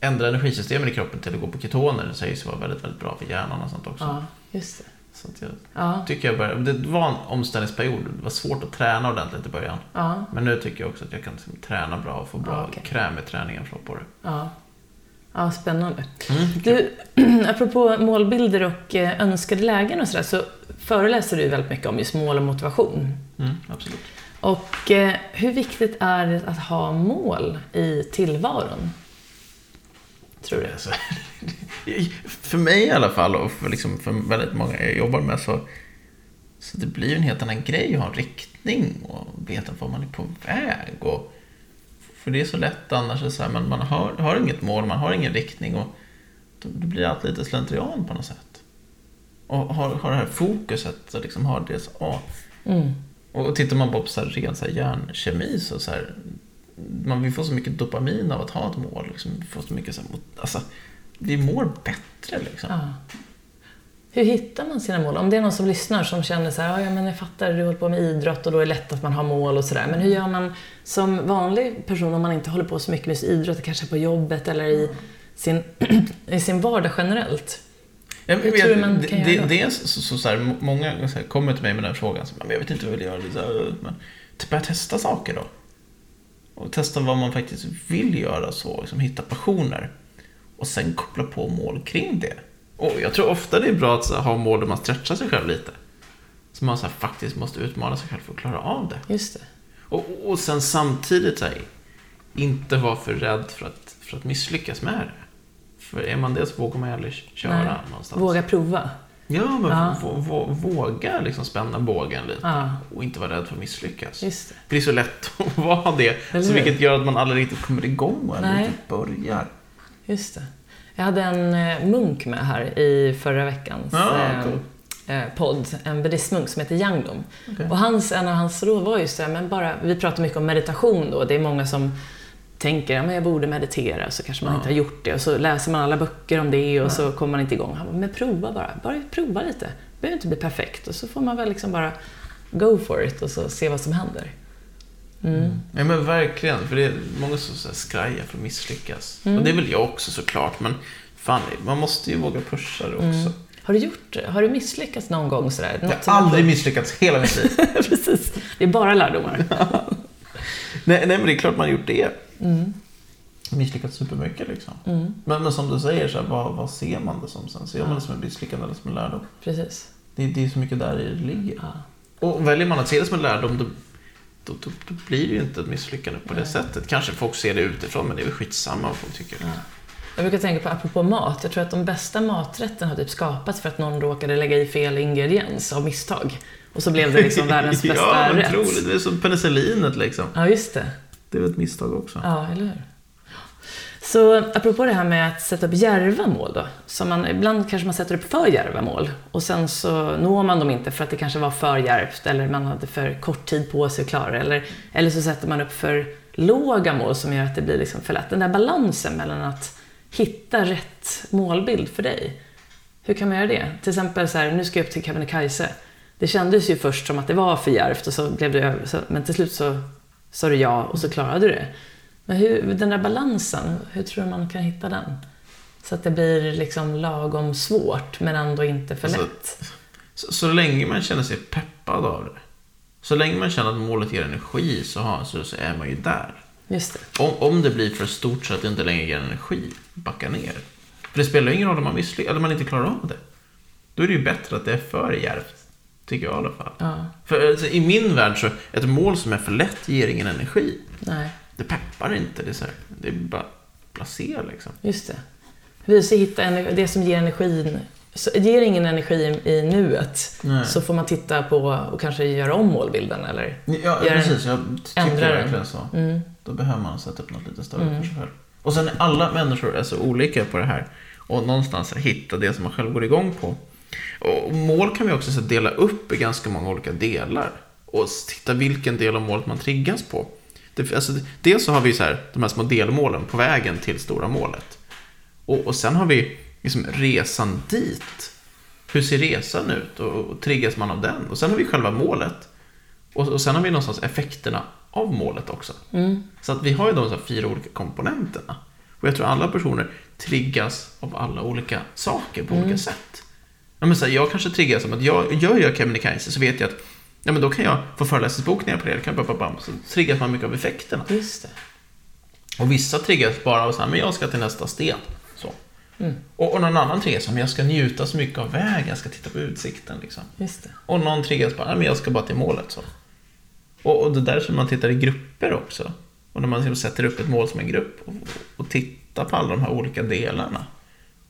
ändra energisystemen i kroppen till att gå på ketoner. Det sägs vara väldigt, väldigt bra för hjärnan och sånt också. Ja, just det. Så att jag Ja, tycker jag började, det var en omställningsperiod. Det var svårt att träna ordentligt i början. ja, Men nu tycker jag också att jag kan liksom träna bra och få bra Ja, okej. kräm i träningen för på det. ja. Ja, spännande. Mm. Du, <clears throat> apropå målbilder och eh, önskade lägen och sådär, så föreläser du väldigt mycket om just mål och motivation. Mm, absolut. Och eh, hur viktigt är det att ha mål i tillvaron? Tror du? Alltså, <laughs> för mig i alla fall och för, liksom, för väldigt många jag jobbar med så, så det blir ju en helt annan grej att ha en riktning och veta var man är på väg. Och, för det är så lätt annars, så här, man, man har, har inget mål, man har ingen riktning och då, det blir allt lite slentrian på något sätt. Och har, har det här fokuset, så liksom har det så, ah, Mm. Och tittar man på så här, ren så här, hjärnkemi så, så här, man, vi får så mycket dopamin av att ha ett mål. Liksom. Får så mycket så här, alltså, vi mår bättre liksom. Ja. Hur hittar man sina mål? Om det är någon som lyssnar som känner så här, "Ja, ja men jag fattar, du håller på med idrott och då är det lätt att man har mål och sådär. Men hur gör man som vanlig person om man inte håller på så mycket med idrott, kanske på jobbet eller i sin, <clears throat> i sin vardag generellt? Ja, men Hur jag- tror man det- kan det, göra är så, så, så här, må- många så här, kommer till mig med den frågan. Så, men jag vet inte vad jag vill göra. Så här, men, typ börja testa saker då. Och testa vad man faktiskt vill göra så. Liksom, hitta passioner. Och sen koppla på mål kring det. Och jag tror ofta det är bra att så, här, ha mål där man stretchar sig själv lite. Så man så här, faktiskt måste utmana sig själv för att klara av det. Just det. Och, och sen samtidigt så här, inte vara för rädd för att, för att misslyckas med det. För är man det så vågar man aldrig köra Nej. någonstans. Våga prova. Ja, men Ja. Vå, vå, våga liksom spänna bågen lite. Ja, Och inte vara rädd för att misslyckas. just det. Det blir så lätt <laughs> att vara det. Eller Så vilket gör att man aldrig riktigt kommer igång och aldrig riktigt börjar. Just det. Jag hade en eh, munk med här i förra veckans Ja, eh, cool. eh, podd. En buddhistmunk som heter Yangdom. Okej. Och hans, en av hans råd var just det, men bara, vi pratar mycket om meditation då. Det är många som tänker att jag borde meditera, så kanske man Ja. inte har gjort det. Och så läser man alla böcker om det och så kommer man inte igång. Han bara, men prova bara. Bara prova lite. Det behöver inte bli perfekt. Och så får man väl liksom bara go for it och så se vad som händer. Mm. Ja, men verkligen. För det är många som så här skrajar för att misslyckas. Mm. Och det är väl jag också såklart. Men fan, man måste ju våga pusha det också. Mm. Har du gjort? Har du misslyckats någon gång sådär? Jag Något som har aldrig misslyckats hela mitt liv. <laughs> Precis. Det är bara lärdomar. <laughs> nej, nej, men det är klart man har gjort det. Mm. Misslyckats supermycket liksom. Mm. Men, men som du säger, så här, vad, vad ser man det som sen? Ser man Ja. det som en misslyckande eller som en lärdom? Precis. Det, det är så mycket där i det ligger. Ja. Och väljer man att se det som en lärdom, då, då, då, då blir det ju inte ett misslyckande på det Nej. sättet. Kanske folk ser det utifrån, men det är väl skitsamma vad folk tycker. Ja. Jag brukar tänka på, apropå mat, jag tror att de bästa maträtterna har typ skapats för att någon råkade lägga i fel ingrediens av misstag. Och så blev det liksom världens <laughs> bästa ja, rätt. Det är som penicillinet liksom. Ja, just det. Det är väl ett misstag också. Ja, eller hur? Så apropå det här med att sätta upp djärva mål då. Så man, ibland kanske man sätter upp för djärva mål och sen så når man dem inte för att det kanske var för djärvt eller man hade för kort tid på sig att klara det. Eller, eller så sätter man upp för låga mål som gör att det blir liksom för lätt. Den där balansen mellan att hitta rätt målbild för dig. Hur kan man göra det? Till exempel så här, nu ska jag upp till Kebnekaise. Det kändes ju först som att det var för djärvt och så blev det över, så, men till slut så sa du ja och så klarade du det. Men hur, den där balansen, hur tror du man kan hitta den? Så att det blir liksom lagom svårt, men ändå inte för Alltså, lätt. Så, så länge man känner sig peppad av det. Så länge man känner att målet ger energi så, har, så, så är man ju där. Just det. Om, om det blir för stort så att det inte längre ger energi, backa ner. För det spelar ju ingen roll om man misslyckas, eller man inte klarar av det. Då är det ju bättre att det är för djärvt. Tycker jag i alla fall. Ja, För alltså, i min värld så, ett mål som är för lätt ger ingen energi. nej, Det peppar inte, det är, så här, det är bara blasé liksom. just det. Vi ska hitta det som ger energin. Så ger ingen energi i, nuet Nej. så får man titta på och kanske göra om målbilden eller? Ja, en- precis. Jag tycker verkligen så. Mm, Då behöver man sätta upp något lite större Mm. för sig själv. Och sen är alla människor är så olika på det här. Och någonstans hitta det som man själv går igång på. Och mål kan vi också så dela upp i ganska många olika delar. Och titta vilken del av målet man triggas på. Det, alltså, dels så har vi så här, de här små delmålen på vägen till stora målet. Och, och sen har vi liksom resan dit. Hur ser resan ut och, och triggas man av den? Och sen har vi själva målet. Och, och sen har vi någonstans effekterna av målet också. mm, Så att vi har ju de här fyra olika komponenterna. Och jag tror alla personer triggas av alla olika saker på Mm. olika sätt. Ja, men så här, jag kanske triggas som att jag gör jag Kebnekaise så vet jag att ja, men då kan jag få föreläsningsbokningar på det. det kan bam, bam, så triggas man mycket av effekterna. Just det. Och vissa triggas bara av så här, men jag ska till nästa sten. Så. Mm. Och, och någon annan triggas som jag ska njuta så mycket av vägen, jag ska titta på utsikten. Liksom. Just det. Och någon triggas bara, men jag ska bara till målet. Så. Och, och det där som man tittar i grupper också. Och när man liksom sätter upp ett mål som en grupp och, och tittar på alla de här olika delarna.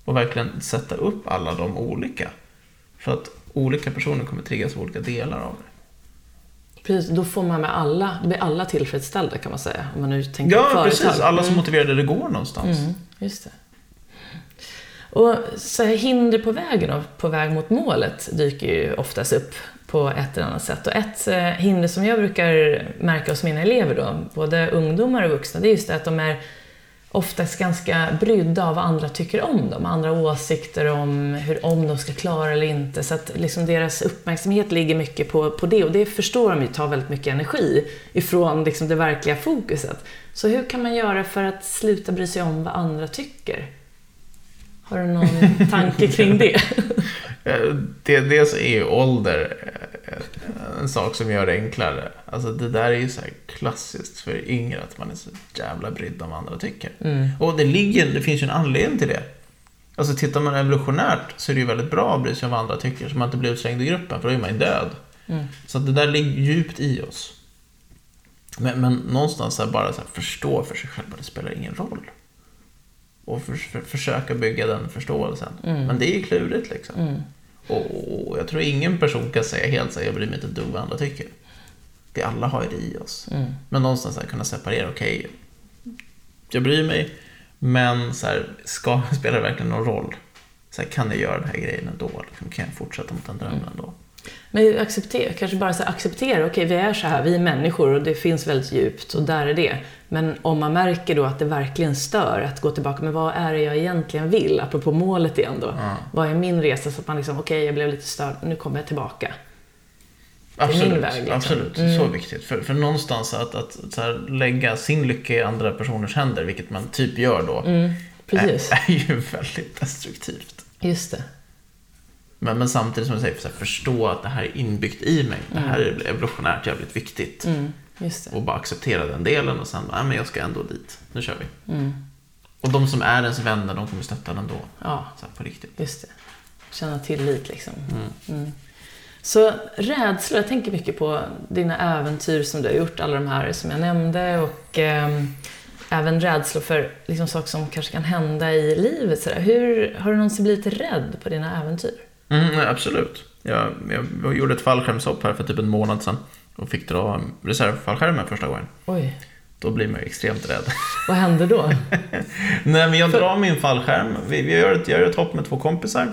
Och verkligen sätta upp alla de olika. För att olika personer kommer triggas av olika delar av det. Precis, då får man med alla, blir alla tillfredsställda kan man säga. Om man nu tänker Ja, företag. precis. Alla som Mm. motiverade det går någonstans. Mm, just det. Och så här, hinder på vägen då, på väg mot målet dyker ju oftast upp på ett eller annat sätt. Och ett eh, hinder som jag brukar märka hos mina elever då, både ungdomar och vuxna, det är just det att de är oftast ganska brydda av vad andra tycker om dem. Andra åsikter om hur om de ska klara eller inte. Så att liksom deras uppmärksamhet ligger mycket på, på det och det förstår de ju tar väldigt mycket energi ifrån liksom det verkliga fokuset. Så hur kan man göra för att sluta bry sig om vad andra tycker? Har du någon tanke kring det? <laughs> Eh, Det, dels är ju ålder eh, en sak som gör det enklare. Alltså det där är ju så här klassiskt för yngre att man är så jävla brydd om vad andra tycker. Mm. Och det, ligger, det finns ju en anledning till det. Alltså tittar man evolutionärt så är det ju väldigt bra att bry sig om vad andra tycker så man inte blir utslängd i gruppen för då är man ju död. Mm. Så det där ligger djupt i oss. Men, men någonstans så bara så förstå för sig själv att det spelar ingen roll. Och för, för, försöka bygga den förståelsen. Mm. Men det är ju klurigt liksom. Mm. Och, och jag tror ingen person kan säga helt så här, jag bryr mig inte ett dugg vad andra tycker. Det alla har ju det i oss. Mm. Men någonstans här, kunna separera, okej, jag bryr mig, men så här, ska, <laughs> spelar det verkligen någon roll? Så här, kan jag göra den här grejen ändå? Liksom, kan jag fortsätta mot den drömmen ändå? Men acceptera, kanske bara så acceptera, okej vi är så här, vi är människor och det finns väldigt djupt och där är det. Men om man märker då att det verkligen stör, att gå tillbaka, men vad är det jag egentligen vill? Apropå målet igen då. Ja. Vad är min resa? Så att man liksom, okej jag blev lite störd, nu kommer jag tillbaka. Absolut, väg, liksom. absolut. Mm. Så viktigt. För, för någonstans att, att så här, lägga sin lycka i andra personers händer, vilket man typ gör då, Mm, är, är ju <laughs> väldigt destruktivt. just det. Men, men samtidigt som jag säger, så här, förstå att det här är inbyggt i mig. Det här är evolutionärt jävligt viktigt. Mm. Och bara acceptera den delen och sen, nej men jag ska ändå dit. Nu kör vi. Mm, Och de som är ens vänner, de kommer stötta den ändå. ja, Så här, på riktigt. just det. Känna tillit liksom. Mm. Mm. Så rädslor, jag tänker mycket på dina äventyr som du har gjort, alla de här som jag nämnde och ehm, även rädslor för liksom, saker som kanske kan hända i livet. Sådär. Hur, har du någonsin blivit rädd på dina äventyr? Mm, absolut. Jag, jag gjorde ett fallskärmshopp här för typ en månad sedan. Och fick dra reservfallskärmen första gången. Oj, Då blir man ju extremt rädd. vad hände då? <laughs> Nej, men jag drar min fallskärm. Vi, vi gör ett, jag gör ett hopp med två kompisar.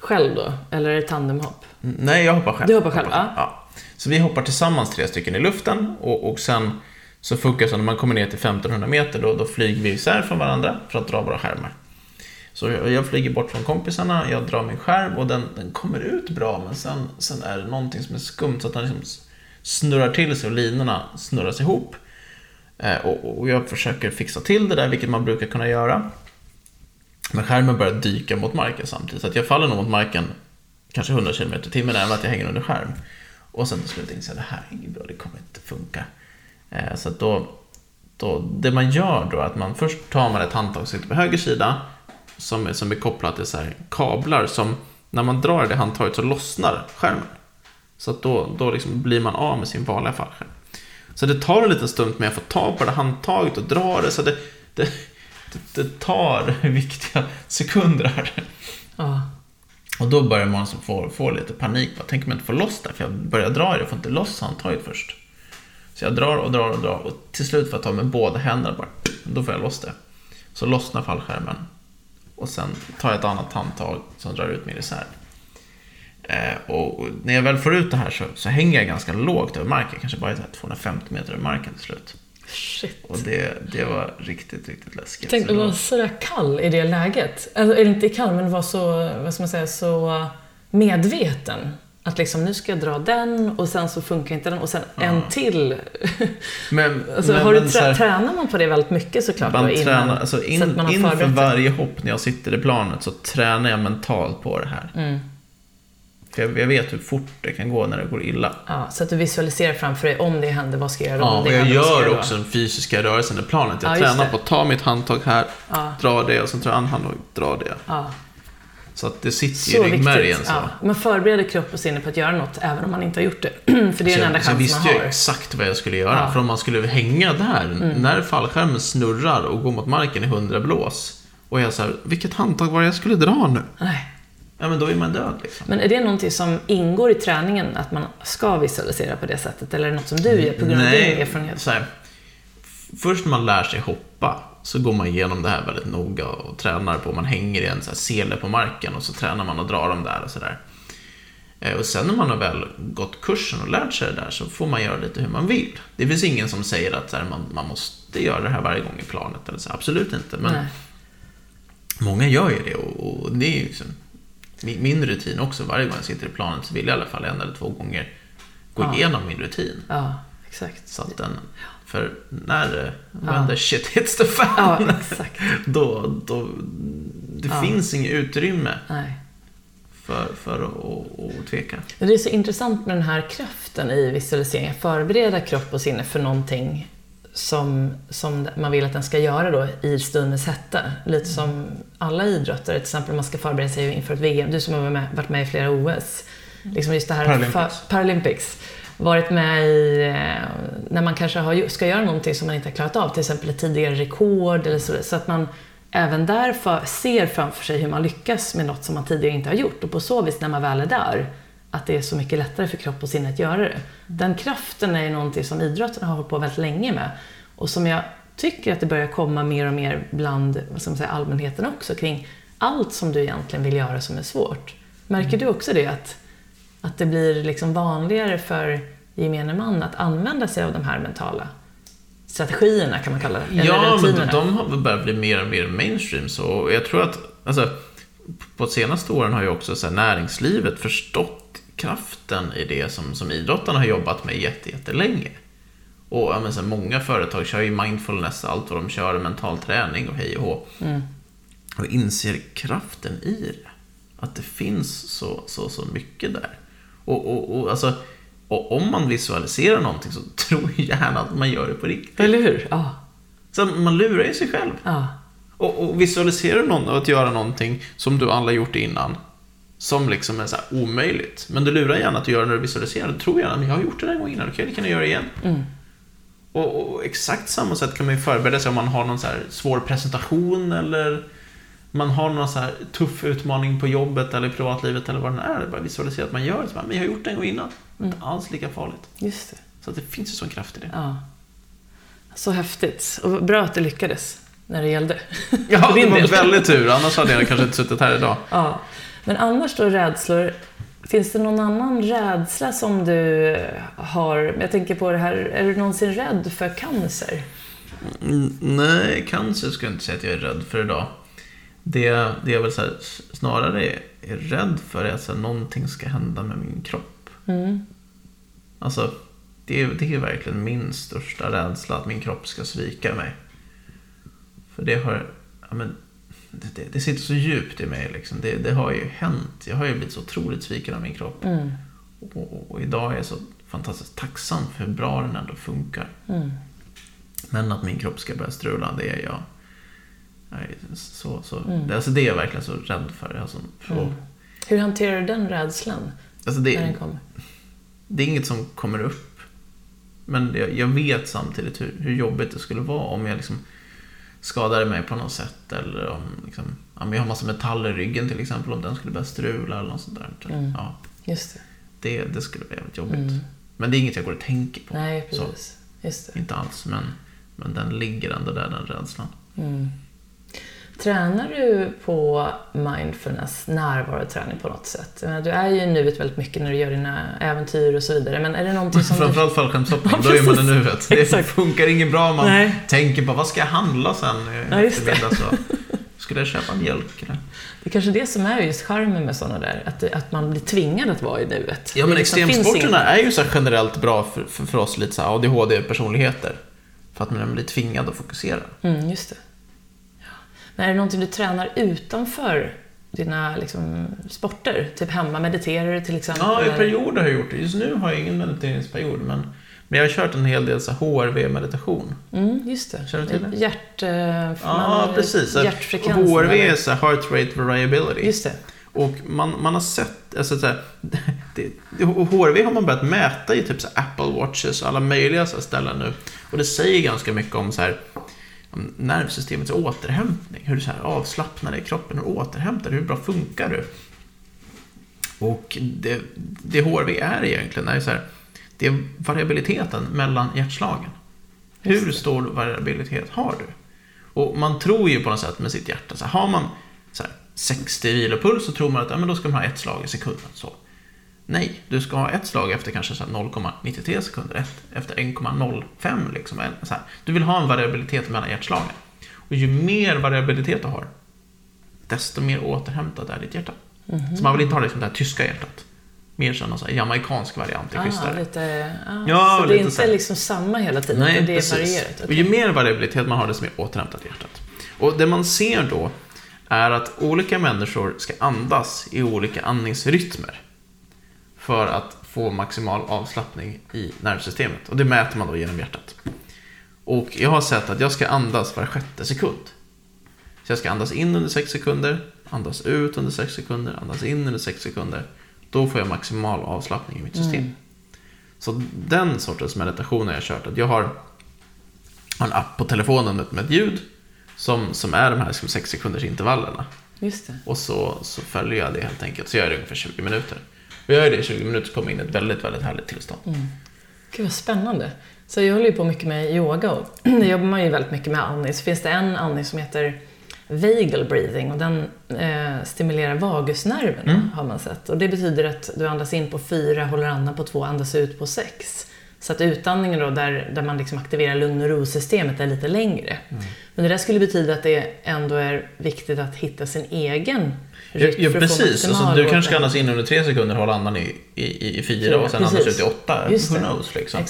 Själv då? Eller är det tandemhopp? Mm, Nej, jag hoppar själv. Du hoppar själv, ja. Så vi hoppar tillsammans tre stycken i luften och, och sen så funkar det så när man kommer ner till 1500 meter då, då flyger vi isär från varandra för att dra våra skärmar. Så jag, jag flyger bort från kompisarna, jag drar min skärm och den, den kommer ut bra men sen, sen är det någonting som är skumt så att den liksom snurrar till sig och linorna snurras ihop. Eh, och, och jag försöker fixa till det där, vilket man brukar kunna göra. Men skärmen börjar dyka mot marken samtidigt, så att jag faller nog mot marken kanske 100 km i timmen även att jag hänger under skärm. Och sen till slut inser jag att det här är inget bra, det kommer inte funka. Eh, så att då, då, det man gör då är att man först tar man ett handtag som sitter på höger sida som som är kopplat till så här kablar som när man drar i det handtaget så lossnar skärmen. Så att då, då liksom blir man av med sin vanliga fallskärm. Så det tar en liten stund med att få tag på det handtaget och dra det. Så det, det, det, det tar <laughs> viktiga sekunder här. Ja, Och då börjar man få, få lite panik. Bara, Tänk om jag inte får loss det, för jag börjar dra i det och får inte loss handtaget först. Så jag drar och drar och drar och till slut får jag ta med båda händerna bara. Då får jag loss det. Så lossnar fallskärmen. Och sen tar jag ett annat handtag som drar ut min reserv. Eh, och när jag väl får ut det här så, så hänger jag ganska lågt över marken. Kanske bara så här 250 meter över marken till slut. shit. Och det, det var riktigt, riktigt läskigt. Tänk att vara sådär kall i det läget. Alltså, eller inte kall, men vara så, vad ska man säga, så medveten. Att liksom, nu ska jag dra den och sen så funkar inte den och sen Ja. en till. Men, <laughs> Alltså, men, har du trä- så här- tränar man på det väldigt mycket såklart? Man då, innan, tränar, alltså så in, man har inför varje hopp när jag sitter i planet så tränar jag mentalt på det här. Mm. För jag, jag vet hur fort det kan gå när det går illa. Ja, så att du visualiserar framför dig, om det händer, vad ska jag göra? Ja, och jag händer, gör också den fysiska rörelsen i planet. Jag Ja, tränar det. på att ta mitt handtag här, dra det och sen tar jag an handtag, dra det. Ja. Så att det sitter Så i ryggmärgen så. Ja. Man förbereder kropp och sinne på att göra något, även om man inte har gjort det. <clears throat> För det är så den enda chansen visste man ju har. Mm. exakt vad jag skulle göra. För om man skulle hänga där, när fallskärmen snurrar och går mot marken i 100 blås. Och jag så här, vilket handtag var det jag skulle dra nu? Nej. Ja, men då är man död liksom. Men är det någonting som ingår i träningen, att man ska visualisera på det sättet? Eller är det något som du gör på grund av din erfarenhet? så här, först när man lär sig hoppa så går man igenom det här väldigt noga och tränar på. Man hänger i en så här sele på marken och så tränar man och drar dem där och sådär. Eh, Och sen när man har väl gått kursen och lärt sig det där så får man göra lite hur man vill. Det finns ingen som säger att här, man, man måste göra det här varje gång i planet. Eller så. Absolut inte. Men Nej. många gör ju det och, och det är ju liksom min, min rutin också. Varje gång jag sitter i planet så vill jag i alla fall en eller två gånger gå Ja. igenom min rutin. Ja, exakt. Så att den, för när Ja. when the shit hits the fan, Ja, exakt. <laughs> då, då det Ja. finns inget utrymme Nej. för, för att, att tveka. Men Det är så intressant med den här kraften i visualisering, att förbereda kropp och sinne för någonting som, som man vill att den ska göra då i stundens hetta. Lite som alla idrottare, till exempel man ska förbereda sig inför ett VM. Du som har varit med, varit med i flera OS. Liksom just det här Paralympics. För, Paralympics. Varit med i, eh, när man kanske har, ska göra någonting som man inte har klarat av, till exempel ett tidigare rekord eller så. Så att man även där för, ser framför sig hur man lyckas med något som man tidigare inte har gjort. Och på så vis, när man väl är där, att det är så mycket lättare för kropp och sinne att göra det. Den kraften är ju någonting som idrotten har hållit på väldigt länge med. Och som jag tycker att det börjar komma mer och mer bland man säga, allmänheten också, kring allt som du egentligen vill göra som är svårt. Märker du också det? Att, att det blir liksom vanligare för gemene man att använda sig av de här mentala strategierna, kan man kalla det? Eller Ja, men rutinerna? de, de har börjat bli mer och mer mainstream. Så och jag tror att, alltså, på senaste åren har ju också så här, näringslivet förstått kraften i det som, som idrottarna har jobbat med jätte, jättelänge. Och ja, men, så här, många företag kör ju mindfulness, allt vad de kör, mental träning och hej och hå. Mm. Och inser kraften i det. Att det finns så, så, så mycket där. Och, och, och, alltså, och om man visualiserar någonting så <laughs> tror jag gärna att man gör det på riktigt. Eller hur? Ja. Så man lurar ju sig själv. ja. Och, och visualiserar du någon att göra någonting som du aldrig gjort innan, som liksom är så omöjligt, men du lurar gärna att du gör det när du visualiserar. Du tror gärna, men jag har gjort det en gång innan, då kan jag göra det igen. Mm. Och, och exakt samma sätt kan man ju förbereda sig om man har någon så svår presentation eller man har någon så här tuff utmaning på jobbet eller i privatlivet eller vad det är. Det är bara visualisera att man gör det. Men jag har gjort det en gång innan. Inte alls lika farligt. Just det. Så det finns ju sån kraft i det. Ja. Så häftigt. Och bra att det lyckades när det gällde. <laughs> Ja, det var väldigt tur. Annars hade jag kanske inte suttit här idag. <laughs> Ja. Men annars då rädslor. Finns det någon annan rädsla som du har? Jag tänker på det här, är du någonsin rädd för cancer? Mm, nej, cancer skulle jag inte säga att jag är rädd för idag. Det, det jag väl så här, snarare är, är rädd för är att här, någonting ska hända med min kropp. Mm. Alltså, det är, det är verkligen min största rädsla, att min kropp ska svika mig. För det har, ja, men, det, det, det sitter så djupt i mig liksom. Det, det har ju hänt. Jag har ju blivit så otroligt sviken av min kropp. Mm. Och, och, och idag är jag så fantastiskt tacksam för hur bra den ändå funkar. Mm. Men att min kropp ska börja strula, det är jag... jag så, så, Mm. det, alltså det är jag verkligen så rädd för. Alltså, så Mm. Hur hanterar du den rädslan alltså när det, den kommer? det är inget som kommer upp. Men det, jag vet samtidigt hur, hur jobbigt det skulle vara om jag liksom skadade mig på något sätt. Eller om liksom, om jag har massa metall i ryggen till exempel, om den skulle börja strula eller något sånt där. Mm. Ja, Just det. det, det skulle vara jävligt jobbigt. Mm. Men det är inget jag går och tänker på. Nej, Så. precis. Just det. Inte alls, men, men den ligger ändå där, den rädslan. Mm. Tränar du på mindfulness, närvaroträning på något sätt? Du är ju i nuet väldigt mycket när du gör dina äventyr och så vidare, men är det någonting som du... Framförallt fallskärmshoppning, Ja, <laughs> då är man i nuet. Det Exakt. funkar inget bra om man Nej. tänker på vad ska jag handla sen Ja, eftermiddag. Så Skulle jag köpa mjölk? Eller? Det är kanske det som är just charmen med sådana där, att, det- att man blir tvingad att vara i nuet. Ja, men liksom extremsporterna är ju så generellt bra för, för, för oss lite så ADHD-personligheter. För att man blir tvingad att fokusera. Mm, just det. Men är det någonting du tränar utanför dina liksom, sporter? Typ hemma, mediterar du till exempel? Ja, i perioder har jag gjort det. Just nu har jag ingen mediteringsperiod, men, men jag har kört en hel del HRV-meditation. Mm, just det. Känner du till det? Hjärt... eh, Ja, precis. Hjärtfrekvensen. HRV eller? är så heart rate variability. Just det. Och man, man har sett, alltså så här, <laughs> det, HRV har man börjat mäta i typ så Apple Watches och alla möjliga så ställen nu. Och det säger ganska mycket om så här, nervsystemets återhämtning. Hur du så här avslappnar i kroppen och återhämtar Hur bra funkar du? Och det, det HRV är egentligen är så här, det är variabiliteten mellan hjärtslagen. Hur stor variabilitet har du? Och man tror ju på något sätt med sitt hjärta, så här, har man så här, 60 vilopuls så tror man att ja, men då ska man ha ett slag i sekunden. Så. Nej, du ska ha ett slag efter kanske så här 0,93 sekunder, ett efter 1,05 liksom. En- Så här. Du vill ha en variabilitet mellan hjärtslagen. Och ju mer variabilitet du har, desto mer återhämtat är ditt hjärta. Mhm. Så man vill inte ha liksom det här tyska hjärtat. Mer som någon här jamaicansk variant, det är Ah, lite, ah, Ja, så det är inte så liksom samma hela tiden, Nej, det är precis. varierat. Och okej. ju mer variabilitet man har, desto mer återhämtat hjärtat. Och det man ser då är att olika människor ska andas i olika andningsrytmer för att få maximal avslappning i nervsystemet. Och det mäter man då genom hjärtat. Och jag har sett att jag ska andas var sjätte sekund. Så jag ska andas in under 6 sekunder, andas ut under 6 sekunder, andas in under 6 sekunder. Då får jag maximal avslappning i mitt system. Mm. Så den sortens meditation har jag kört. Att jag har en app på telefonen med, ett ljud som, som är de här 6 sekunders intervallerna. Just det. Och så, så följer jag det helt enkelt. Så gör jag det ungefär 20 minuter. Jag gör det i 20 minuter så kommer jag in i ett väldigt, väldigt härligt tillstånd. Gud vad spännande. Så jag håller ju på mycket med yoga och <clears throat> där jobbar man ju väldigt mycket med andning. Så finns det en andning som heter vagal breathing och den eh, stimulerar vagusnerven Mm. har man sett. Och det betyder att du andas in på fyra, håller andan på två, andas ut på sex. Så att utandningen då, där, där man liksom aktiverar lugn och ro-systemet, är lite längre. Mm. Men det där skulle betyda att det ändå är viktigt att hitta sin egen Ja, få precis. Alltså, du kanske ska andas in under 3 sekunder, hålla andan i, i, i 4 Fyra, och sen andas precis. ut i 8. Just Who knows liksom.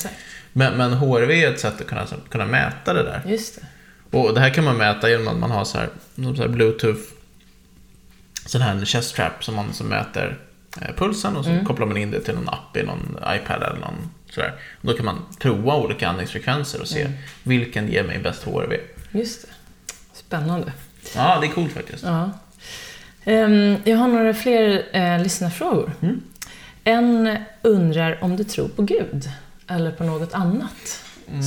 Men, men HRV är ett sätt att kunna, kunna mäta det där. just det. Och det här kan man mäta genom att man har så här, så här bluetooth, sån här chest strap som man som mäter eh, pulsen och så Mm. kopplar man in det till någon app i någon iPad eller någon sådär. Och då kan man prova olika andningsfrekvenser och se Mm. vilken ger mig bäst HRV. Just det. Spännande. Ja, det är coolt faktiskt. Ja. Ehm, Jag har några fler eh, lyssnarfrågor. Mm. En undrar om du tror på Gud eller på något annat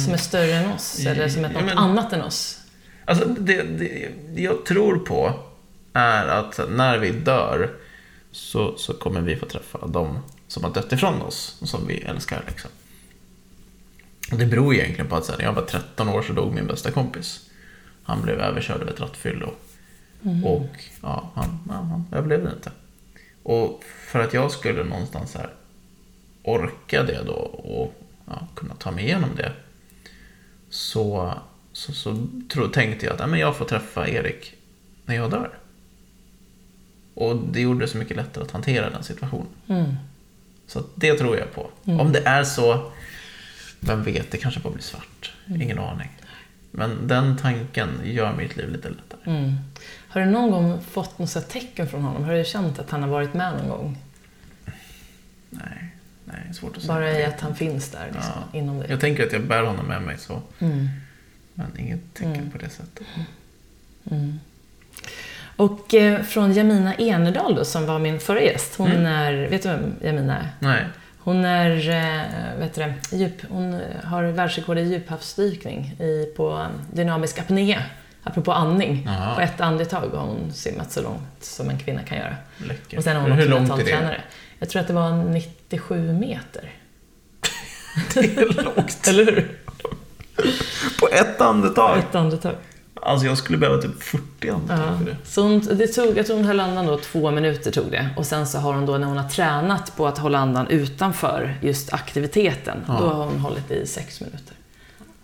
som är större än oss eller som är Mm. Ja, något men- annat än oss. Alltså, det, det, jag tror på är att när vi dör så, så kommer vi få träffa de som har dött ifrån oss som vi älskar. Liksom. Det beror egentligen på att när jag var 13 år så dog min bästa kompis. Han blev överkörd av ett rattfyllo. Och ja, han, ja, han överlevde inte. Och för att jag skulle någonstans här orka det då och ja, kunna ta mig igenom det så, så, så tro, tänkte jag att ja, men jag får träffa Erik när jag dör. Och det gjorde det så mycket lättare att hantera den situationen. Mm. Så det tror jag på. Om det är så, vem vet, det kanske bara blir svart. Ingen aning. Men den tanken gör mitt liv lite lättare. Mm. Har du någon gång fått något tecken från honom? Har du känt att han har varit med någon gång? Nej, nej, svårt att säga. Bara i att han finns där liksom, Ja. inom dig? Jag tänker att jag bär honom med mig så. Mm. Men inget tecken Mm. på det sättet. Mm. Och eh, från Jamina Enerdal då, som var min förra gäst. Hon Mm. är, vet du vem Jamina är? Nej. Hon är, eh, vet du djup, hon har världsrekord i djuphavsdykning i, på eh, dynamisk apné. Apropå andning. Jaha. På ett andetag har hon simmat så långt som en kvinna kan göra. Läckert. Och sen har hon Hur långt är det? Jag tror att det var 97 meter. <laughs> Det är långt. Eller hur? På ett andetag. Ett andetag. Alltså jag skulle behöva typ 40 andetag Ja. för det. Så hon, det tog, jag tror hon höll andan då två minuter tog det. Och sen så har hon då när hon har tränat på att hålla andan utanför just aktiviteten, Ja. då har hon hållit i sex minuter.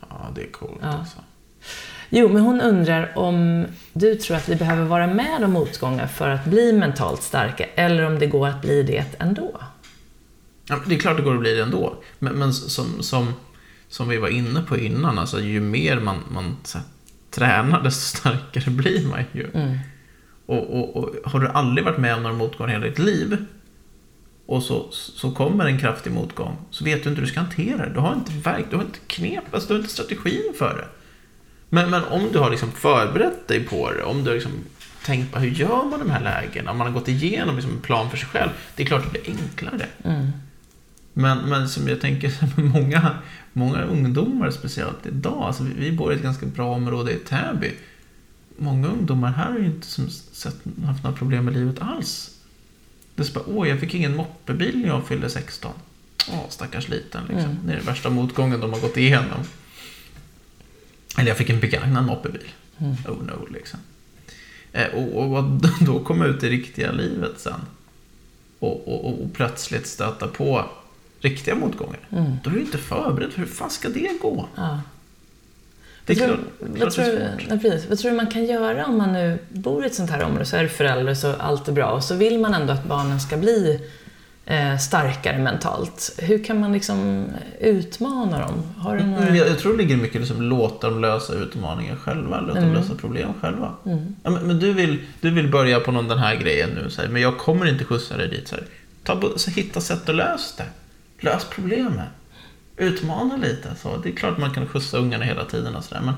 Ja, det är coolt Ja. alltså. Jo, men hon undrar om du tror att vi behöver vara med om motgångar för att bli mentalt starka, eller om det går att bli det ändå? Ja, det är klart det går att bli det ändå. Men, men som, som, som vi var inne på innan, alltså, ju mer man, man så här, tränar, desto starkare blir man ju. Mm. Och, och, och har du aldrig varit med om några motgångar i hela ditt liv och så, så kommer en kraftig motgång så vet du inte hur du ska hantera det. Du har inte verk, du har inte knep, alltså, du har inte strategin för det. Men, men om du har liksom förberett dig på det, om du har liksom tänkt på hur gör man de här lägena, om man har gått igenom liksom en plan för sig själv, det är klart att det blir enklare. Mm. Men, men som jag tänker, <laughs> många, många ungdomar speciellt idag, alltså vi, vi bor i ett ganska bra område i Täby. Många ungdomar här har ju inte som sett, haft några problem med livet alls. Det är bara, åh, jag fick ingen moppebil när jag fyllde 16. Åh, stackars liten liksom. Mm. Det är den värsta motgången de har gått igenom. Eller jag fick en begagnad moppebil. Mm. Oh no, liksom. Eh, och, och <laughs> då komma ut i riktiga livet sen. Och, och, och, plötsligt stöta på riktiga motgångar. Mm. Då är du inte förberedd. Hur fan ska det gå? Ja. Det är Vad klart, tror, vad, tror, vad tror du man kan göra om man nu bor i ett sånt här område, så är du förälder så allt är bra och så vill man ändå att barnen ska bli starkare mentalt. Hur kan man liksom utmana dem? Har du några... Mm, jag, jag tror det ligger mycket i liksom låta dem lösa utmaningar själva, låta dem Mm. lösa problem själva. Mm. Ja, men, men du, vill, du vill börja på någon den här grejen nu, så här, men jag kommer inte skjutsa dig dit. Så här. Ta, så hitta sätt att lösa det. Lös problemet. Utmana lite. Så. Det är klart man kan skjutsa ungarna hela tiden, och så där, men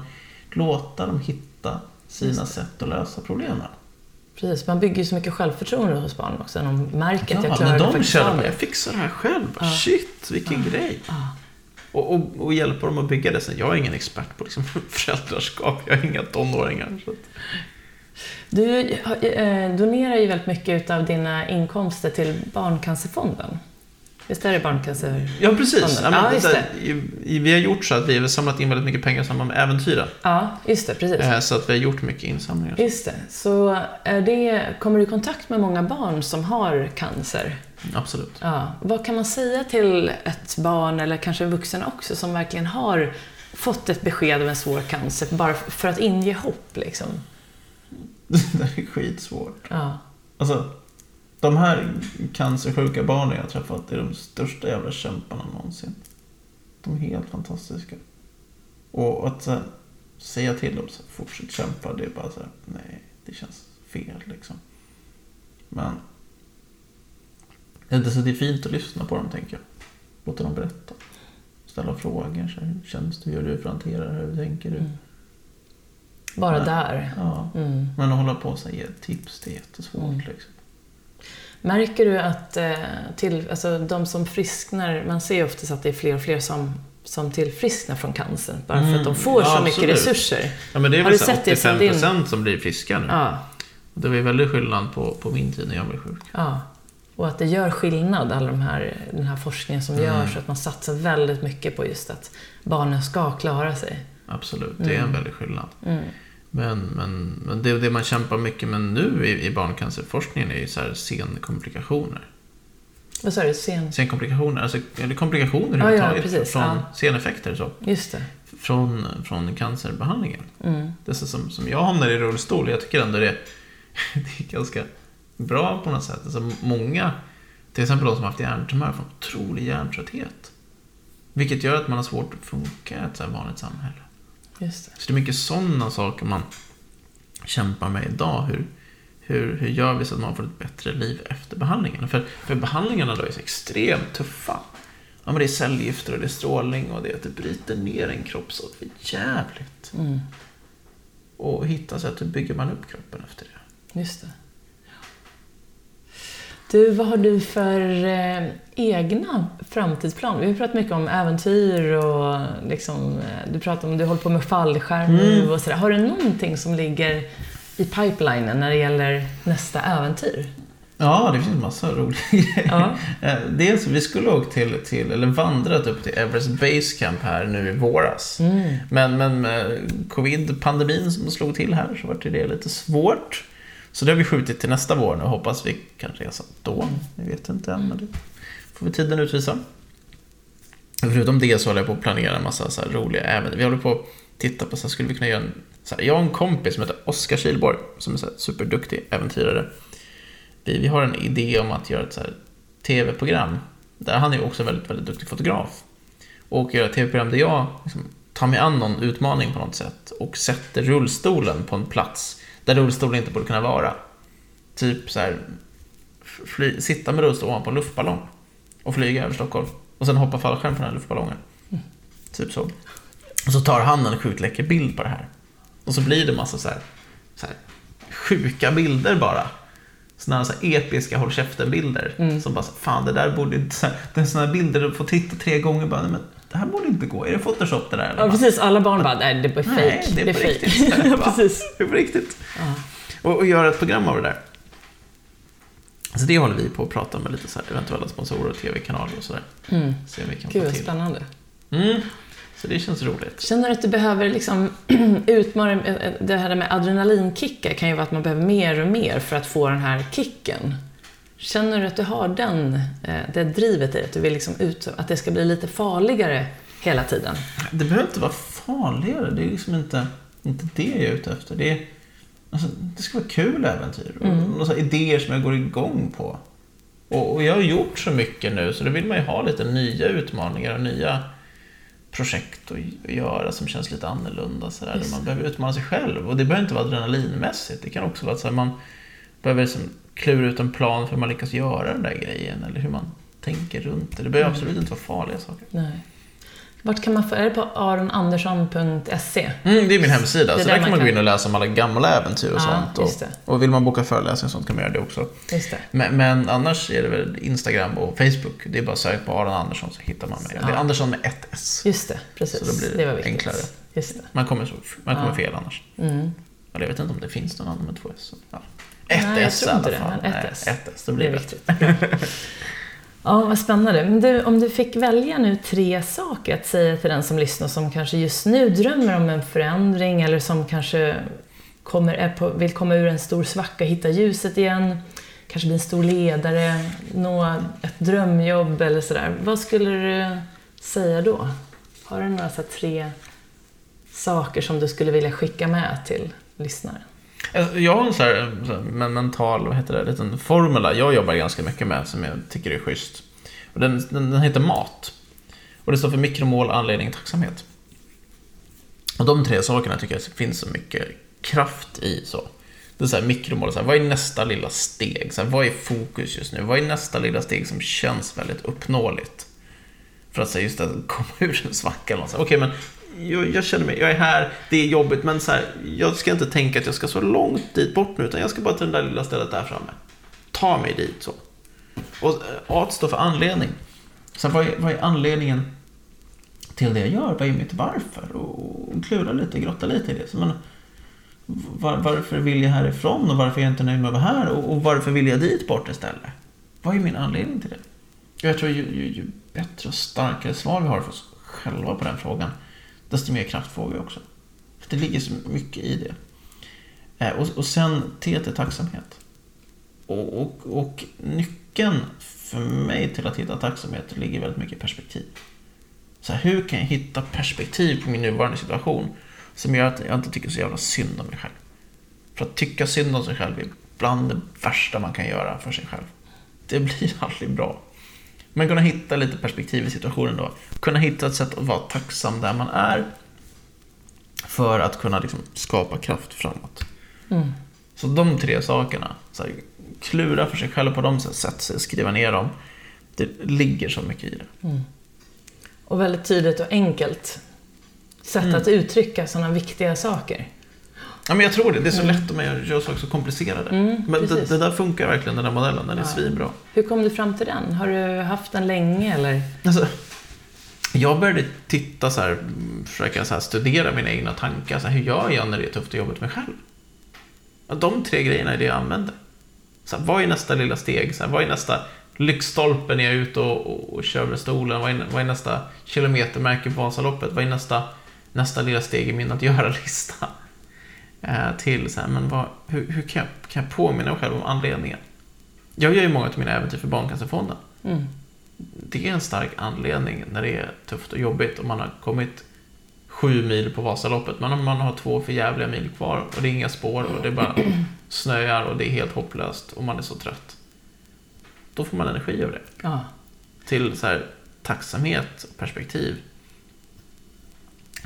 låta dem hitta sina sätt att lösa problemen. Precis, man bygger ju så mycket självförtroende hos barn också. De märker att jag Ja, klarar det de faktiskt känner det. jag fixar det här själv. Ja. Shit, vilken grej. Ja. Och, och, och hjälpa dem att bygga det. Sen, jag är ingen expert på liksom, <laughs> föräldraskap. Jag har inga tonåringar. Så Du eh, donerar ju väldigt mycket av dina inkomster till Barncancerfonden. Visst är det Barncancer... ja, precis. Ja, men, Ja, i- vi har gjort så att vi har samlat in väldigt mycket pengar i samband med äventyren. Ja, just det, precis. Eh, Så att vi har gjort mycket insamlingar. Just det. Så är det, kommer du i kontakt med många barn som har cancer? Absolut. Ja. Vad kan man säga till ett barn, eller kanske en vuxen också, som verkligen har fått ett besked om en svår cancer, bara för att inge hopp? Liksom? <laughs> Det är skitsvårt. Ja. Alltså, de här cancersjuka barnen jag träffat är de största jävla kämparna någonsin. De är helt fantastiska. Och att här, säga till dem så här, fortsätt kämpa, det är bara så här, nej, det känns fel liksom. Men det är, så det är fint att lyssna på dem, tänker jag. Låta dem berätta. Ställa frågor. Så här, hur känns det? Hur gör du för att hantera det här? Hur tänker du? Mm. Bara Ja. där. Ja. Mm. Men att hålla på och ge tips, det är jättesvårt. Mm. Liksom. Märker du att eh, till, alltså, de som frisknar, man ser ju oftast att det är fler och fler som, som tillfrisknar från cancer, bara för att de Mm. får Ja, så mycket absolut. resurser. Ja, men det är Har väl du så här sett det som 85% som blir friska nu. Ja, Det var ju väldigt skillnad på, på min tid när jag blev sjuk. ja. Och att det gör skillnad, all de här, den här forskningen som Mm. görs, att man satsar väldigt mycket på just att barnen ska klara sig. Absolut, det är en Mm. väldig skillnad. Mm. Men, men, men det, det man kämpar mycket med nu i, i barncancerforskningen är ju så här senkomplikationer. Vad sa du? Sen... Senkomplikationer, alltså eller komplikationer Ja, ja, precis, från ja. seneffekter så, Just det. från, från cancerbehandlingen. Mm. Det som, som jag hamnar i rullstol, jag tycker ändå det, <laughs> det är ganska bra på något sätt. Alltså många, till exempel de som har haft hjärntumör, får otrolig hjärntrötthet. Vilket gör att man har svårt att funka i ett så här vanligt samhälle. Just det. Så det är mycket sådana saker man kämpar med idag. Hur, hur, hur gör vi så att man får ett bättre liv efter behandlingen? För, för behandlingarna då är så extremt tuffa. Ja, men det är cellgifter och det är strålning och det, är att det bryter ner en kropp så jävligt. Mm. Och hitta sätt hur bygger man upp kroppen efter det. Just det. Du, vad har du för eh, egna framtidsplaner? Vi har pratat mycket om äventyr och liksom, eh, du pratar om du håller på med fallskärm nu Mm. och sådär. Har du någonting som ligger i pipelinen när det gäller nästa äventyr? Ja, det finns en massa roliga <laughs> grejer. Ja. Eh, Dels, vi skulle åkt till, till, eller vandrat upp till Everest Base Camp här nu i våras. Mm. Men, men med covid-pandemin som slog till här så var det lite svårt. Så det har vi skjutit till nästa vår nu och hoppas vi kan resa då. Vi vet inte än, men det får vi tiden utvisa. Förutom det så håller jag på att planera en massa så här roliga äventyr. Vi håller på att titta på, så här, skulle vi kunna göra en... Så här, jag och en kompis som heter Oskar Kilborg, som är så här, superduktig äventyrare. Vi, vi har en idé om att göra ett så här, tv-program. Där han är också väldigt, väldigt duktig fotograf. Och göra ett tv-program där jag liksom, tar mig an någon utmaning på något sätt och sätter rullstolen på en plats där rullstolen inte borde kunna vara. Typ så här, fly, sitta med rullstol ovanpå en luftballong och flyga över Stockholm. Och sen hoppa fallskärm från den här luftballongen. Typ så. Och så tar han en sjukt läcker bild på det här. Och så blir det massa så här, så här sjuka bilder bara. Sådana här, så här episka håll käften-bilder. Mm. Som bara, fan det där borde inte... Så <laughs> här, det är sådana här bilder du får titta tre gånger bara, men det här borde inte gå. Är det Photoshop det där? eller Ja, precis. Alla barn bara, nej, det är fake. Nej, det är fake. riktigt. ja, <laughs> precis. Det är på riktigt. Ja. Och, och göra ett program av det där. Så det håller vi på att prata med lite så här, eventuella sponsorer och tv-kanaler och sådär. Mm. Se om vi kan Gud, få till. spännande. Mm. Så det känns roligt. Känner du att du behöver liksom <clears throat> utmana, det här med adrenalinkickar kan ju vara att man behöver mer och mer för att få den här kicken. Känner du att du har den, eh, det drivet i att du vill liksom ut, att det ska bli lite farligare hela tiden? Det behöver inte vara farligare. Det är liksom inte, inte det jag är ute efter. Det, är, alltså, det ska vara kul äventyr. Och Mm. här idéer som jag går igång på. Och, och jag har gjort så mycket nu så då vill man ju ha lite nya utmaningar och nya projekt att göra som känns lite annorlunda. Så där, man behöver utmana sig själv. Och det behöver inte vara adrenalinmässigt. Det kan också vara att man behöver liksom klura ut en plan för hur man lyckas göra den där grejen. Eller hur man tänker runt det. Det behöver Mm. absolut inte vara farliga saker. Nej. Vart kan man få, är det på aronandersson.se? Mm, det är min hemsida, Det så där där kan man man gå in och läsa om alla gamla äventyr och Ja, sånt. Och, det. och vill man boka föreläsningar och sånt kan man göra det också. Det. Men, men annars är det väl Instagram och Facebook. Det är bara att söka på Aron Andersson så hittar man mig. Det är Ja. Andersson med ett S. Just det, precis. Så då blir det var viktigt. enklare. Just det. Man kommer, så, man kommer Ja. fel annars. Mm. Eller jag vet inte om det finns någon annan med två S. Ja. Ett Nej, S i tror inte alla det, fall. men ett Nej, S. Ett S, Det blir det viktigt. <laughs> Ja, vad spännande. Men du, om du fick välja nu tre saker att säga till den som lyssnar som kanske just nu drömmer om en förändring eller som kanske kommer, är på, vill komma ur en stor svacka, hitta ljuset igen, kanske bli en stor ledare, nå ett drömjobb eller sådär. Vad skulle du säga då? Har du några så tre saker som du skulle vilja skicka med till lyssnaren? Eh, jag har en sån eh, här, men mental, vad heter det, liten formula jag jobbar ganska mycket med som jag tycker är schysst. Och den, den, den heter MAT. Och det står för mikromål, anledning, tacksamhet. Och de tre sakerna tycker jag det finns så mycket kraft i. så. Det är så här mikromål, så här, vad är nästa lilla steg? Så här, vad är fokus just nu? Vad är nästa lilla steg som känns väldigt uppnåeligt? För att säga just att <laughs> komma ur en svacka. eller något men jag, jag känner mig, jag är här, det är jobbigt, men så här, jag ska inte tänka att jag ska så långt dit bort nu, utan jag ska bara till det där lilla stället där framme. Ta mig dit så. Och eh, A står för anledning. Sen vad, är, vad är anledningen till det jag gör? Vad är mitt varför? Och, och klura lite, grotta lite i det. Så, man, var, varför vill jag härifrån och varför är jag inte nöjd med att vara här? Och, och varför vill jag dit bort istället? Vad är min anledning till det? Jag tror ju, ju, ju bättre och starkare svar vi har för oss själva på den frågan, desto mer kraft får vi också. För det ligger så mycket i det. Eh, och, och sen T till tacksamhet. Och, och, och nyckeln för mig till att hitta tacksamhet ligger väldigt mycket i perspektiv. Så här, hur kan jag hitta perspektiv på min nuvarande situation som gör att jag inte tycker så jävla synd om mig själv? För att tycka synd om sig själv är bland det värsta man kan göra för sig själv. Det blir <laughs> aldrig bra. Men kunna hitta lite perspektiv i situationen då. Kunna hitta ett sätt att vara tacksam där man är. För att kunna liksom skapa kraft framåt. Mm. Så de tre sakerna, här, klura för sig själv på dem, så här, sätta sig, skriva ner dem. Det ligger så mycket i det. Mm. Och väldigt tydligt och enkelt sätt Mm. att uttrycka sådana viktiga saker. Ja, men jag tror det. Det är så lätt om jag gör saker så komplicerade. Mm, men det, det där funkar verkligen, den där modellen. Den är Ja. svinbra. Hur kom du fram till den? Har du haft den länge eller? Alltså, jag började titta så här, försöka så här, studera mina egna tankar. Så här, hur gör jag när det är tufft jobba med mig själv? De tre grejerna är det jag använder. Så här, vad är nästa lilla steg? Så här, vad är nästa lyktstolpe när jag är ute och, och, och kör med stolen? Vad är, vad är nästa kilometermärke på Vasaloppet? Vad är nästa, nästa lilla steg i min att göra-lista? Eh, till så här, men vad, hur, hur kan, jag, kan jag påminna mig själv om anledningen? Jag gör ju många av mina äventyr för Barncancerfonden Mm. det är en stark anledning när det är tufft och jobbigt och man har kommit sju mil på Vasaloppet. Men om man har två för jävliga mil kvar och det är inga spår och det bara <clears throat> snöar och det är helt hopplöst och man är så trött. Då får man energi av det. Ja. Till så här, tacksamhet och perspektiv.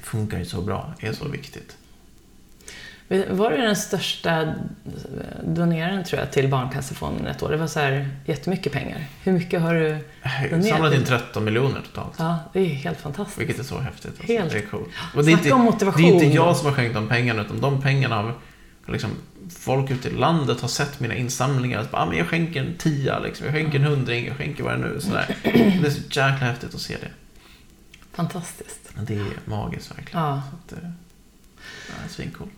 Funkar ju så bra, är så viktigt. Var du den största doneraren tror jag till Barncancerfonden ett år? Det var så här jättemycket pengar. Hur mycket har du Jag donerat? samlat in 13 miljoner totalt. Ja, det är helt fantastiskt. Vilket är så häftigt. Alltså. Helt. Det är coolt. <gasps> Och det är, Snacka inte, om motivation. det är inte jag som har skänkt de pengarna, utan de pengarna har liksom, folk ute i landet har sett mina insamlingar. Och bara, ah, men jag skänker en tia, liksom. jag skänker en hundring, jag skänker vad det nu är. Sådär. Det är så jäkla häftigt att se det. Fantastiskt. Det är magiskt verkligen. Ja. Så att, eh, ja, det är svincoolt.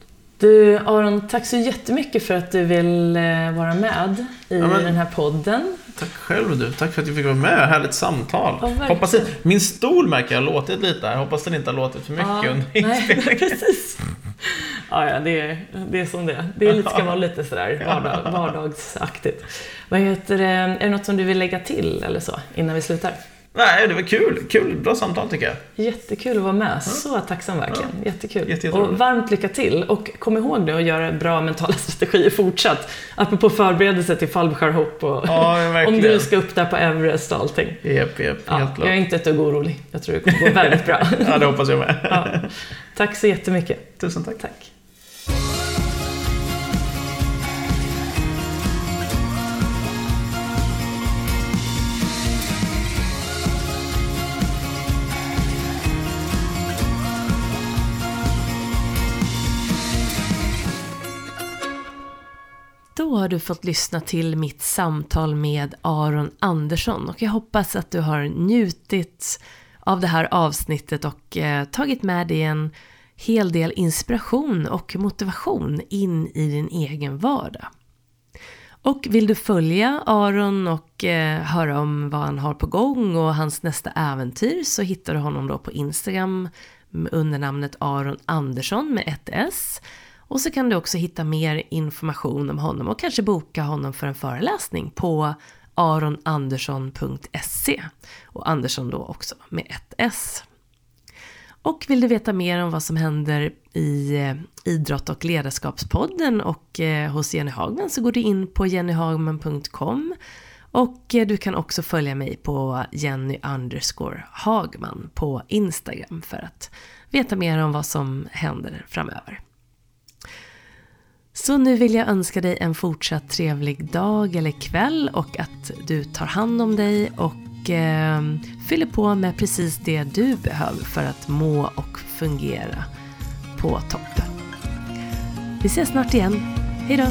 Du Aron, tack så jättemycket för att du vill eh, vara med i Ja, men- den här podden. Tack själv du. Tack för att jag fick vara med. Härligt samtal. Ja. Hoppas det, min stol märker jag har låtit lite här. Hoppas den inte har låtit för mycket Ja, under inspelningen. <laughs> precis. Ja, ja det, är, det är som det. Det är ska vara lite sådär <laughs> vardag, vardagsaktigt. Vad heter det? Är det något som du vill lägga till eller så innan vi slutar? Nej, det var kul. Kul. Bra samtal tycker jag. Jättekul att vara med. Så tacksam verkligen. Jättekul. Jätte, jätteroligt. och varmt lycka till. Och kom ihåg nu att göra bra mentala <laughs> strategier fortsatt. Apropå förberedelse till fallskärmhopp och Ja, <laughs> om du ska upp där på Everest och allting. Japp, japp. Ja, Helt jag är inte ett dugg orolig. Jag tror det kommer gå väldigt bra. <laughs> Ja, det hoppas jag med. Ja. Tack så jättemycket. Tusen tack. Tack. Då har du fått lyssna till mitt samtal med Aron Andersson och jag hoppas att du har njutit av det här avsnittet och eh, tagit med dig en hel del inspiration och motivation in i din egen vardag. Och vill du följa Aron och eh, höra om vad han har på gång och hans nästa äventyr så hittar du honom då på Instagram under namnet Aron Andersson med ett S. Och så kan du också hitta mer information om honom och kanske boka honom för en föreläsning på aronandersson.se och Andersson då också med ett S. Och vill du veta mer om vad som händer i eh, Idrott och ledarskapspodden och eh, hos Jenny Hagman så går du in på jennyhagman.com och eh, du kan också följa mig på Jenny underscore Hagman på Instagram för att veta mer om vad som händer framöver. Så nu vill jag önska dig en fortsatt trevlig dag eller kväll och att du tar hand om dig och eh, fyller på med precis det du behöver för att må och fungera på topp. Vi ses snart igen. Hejdå!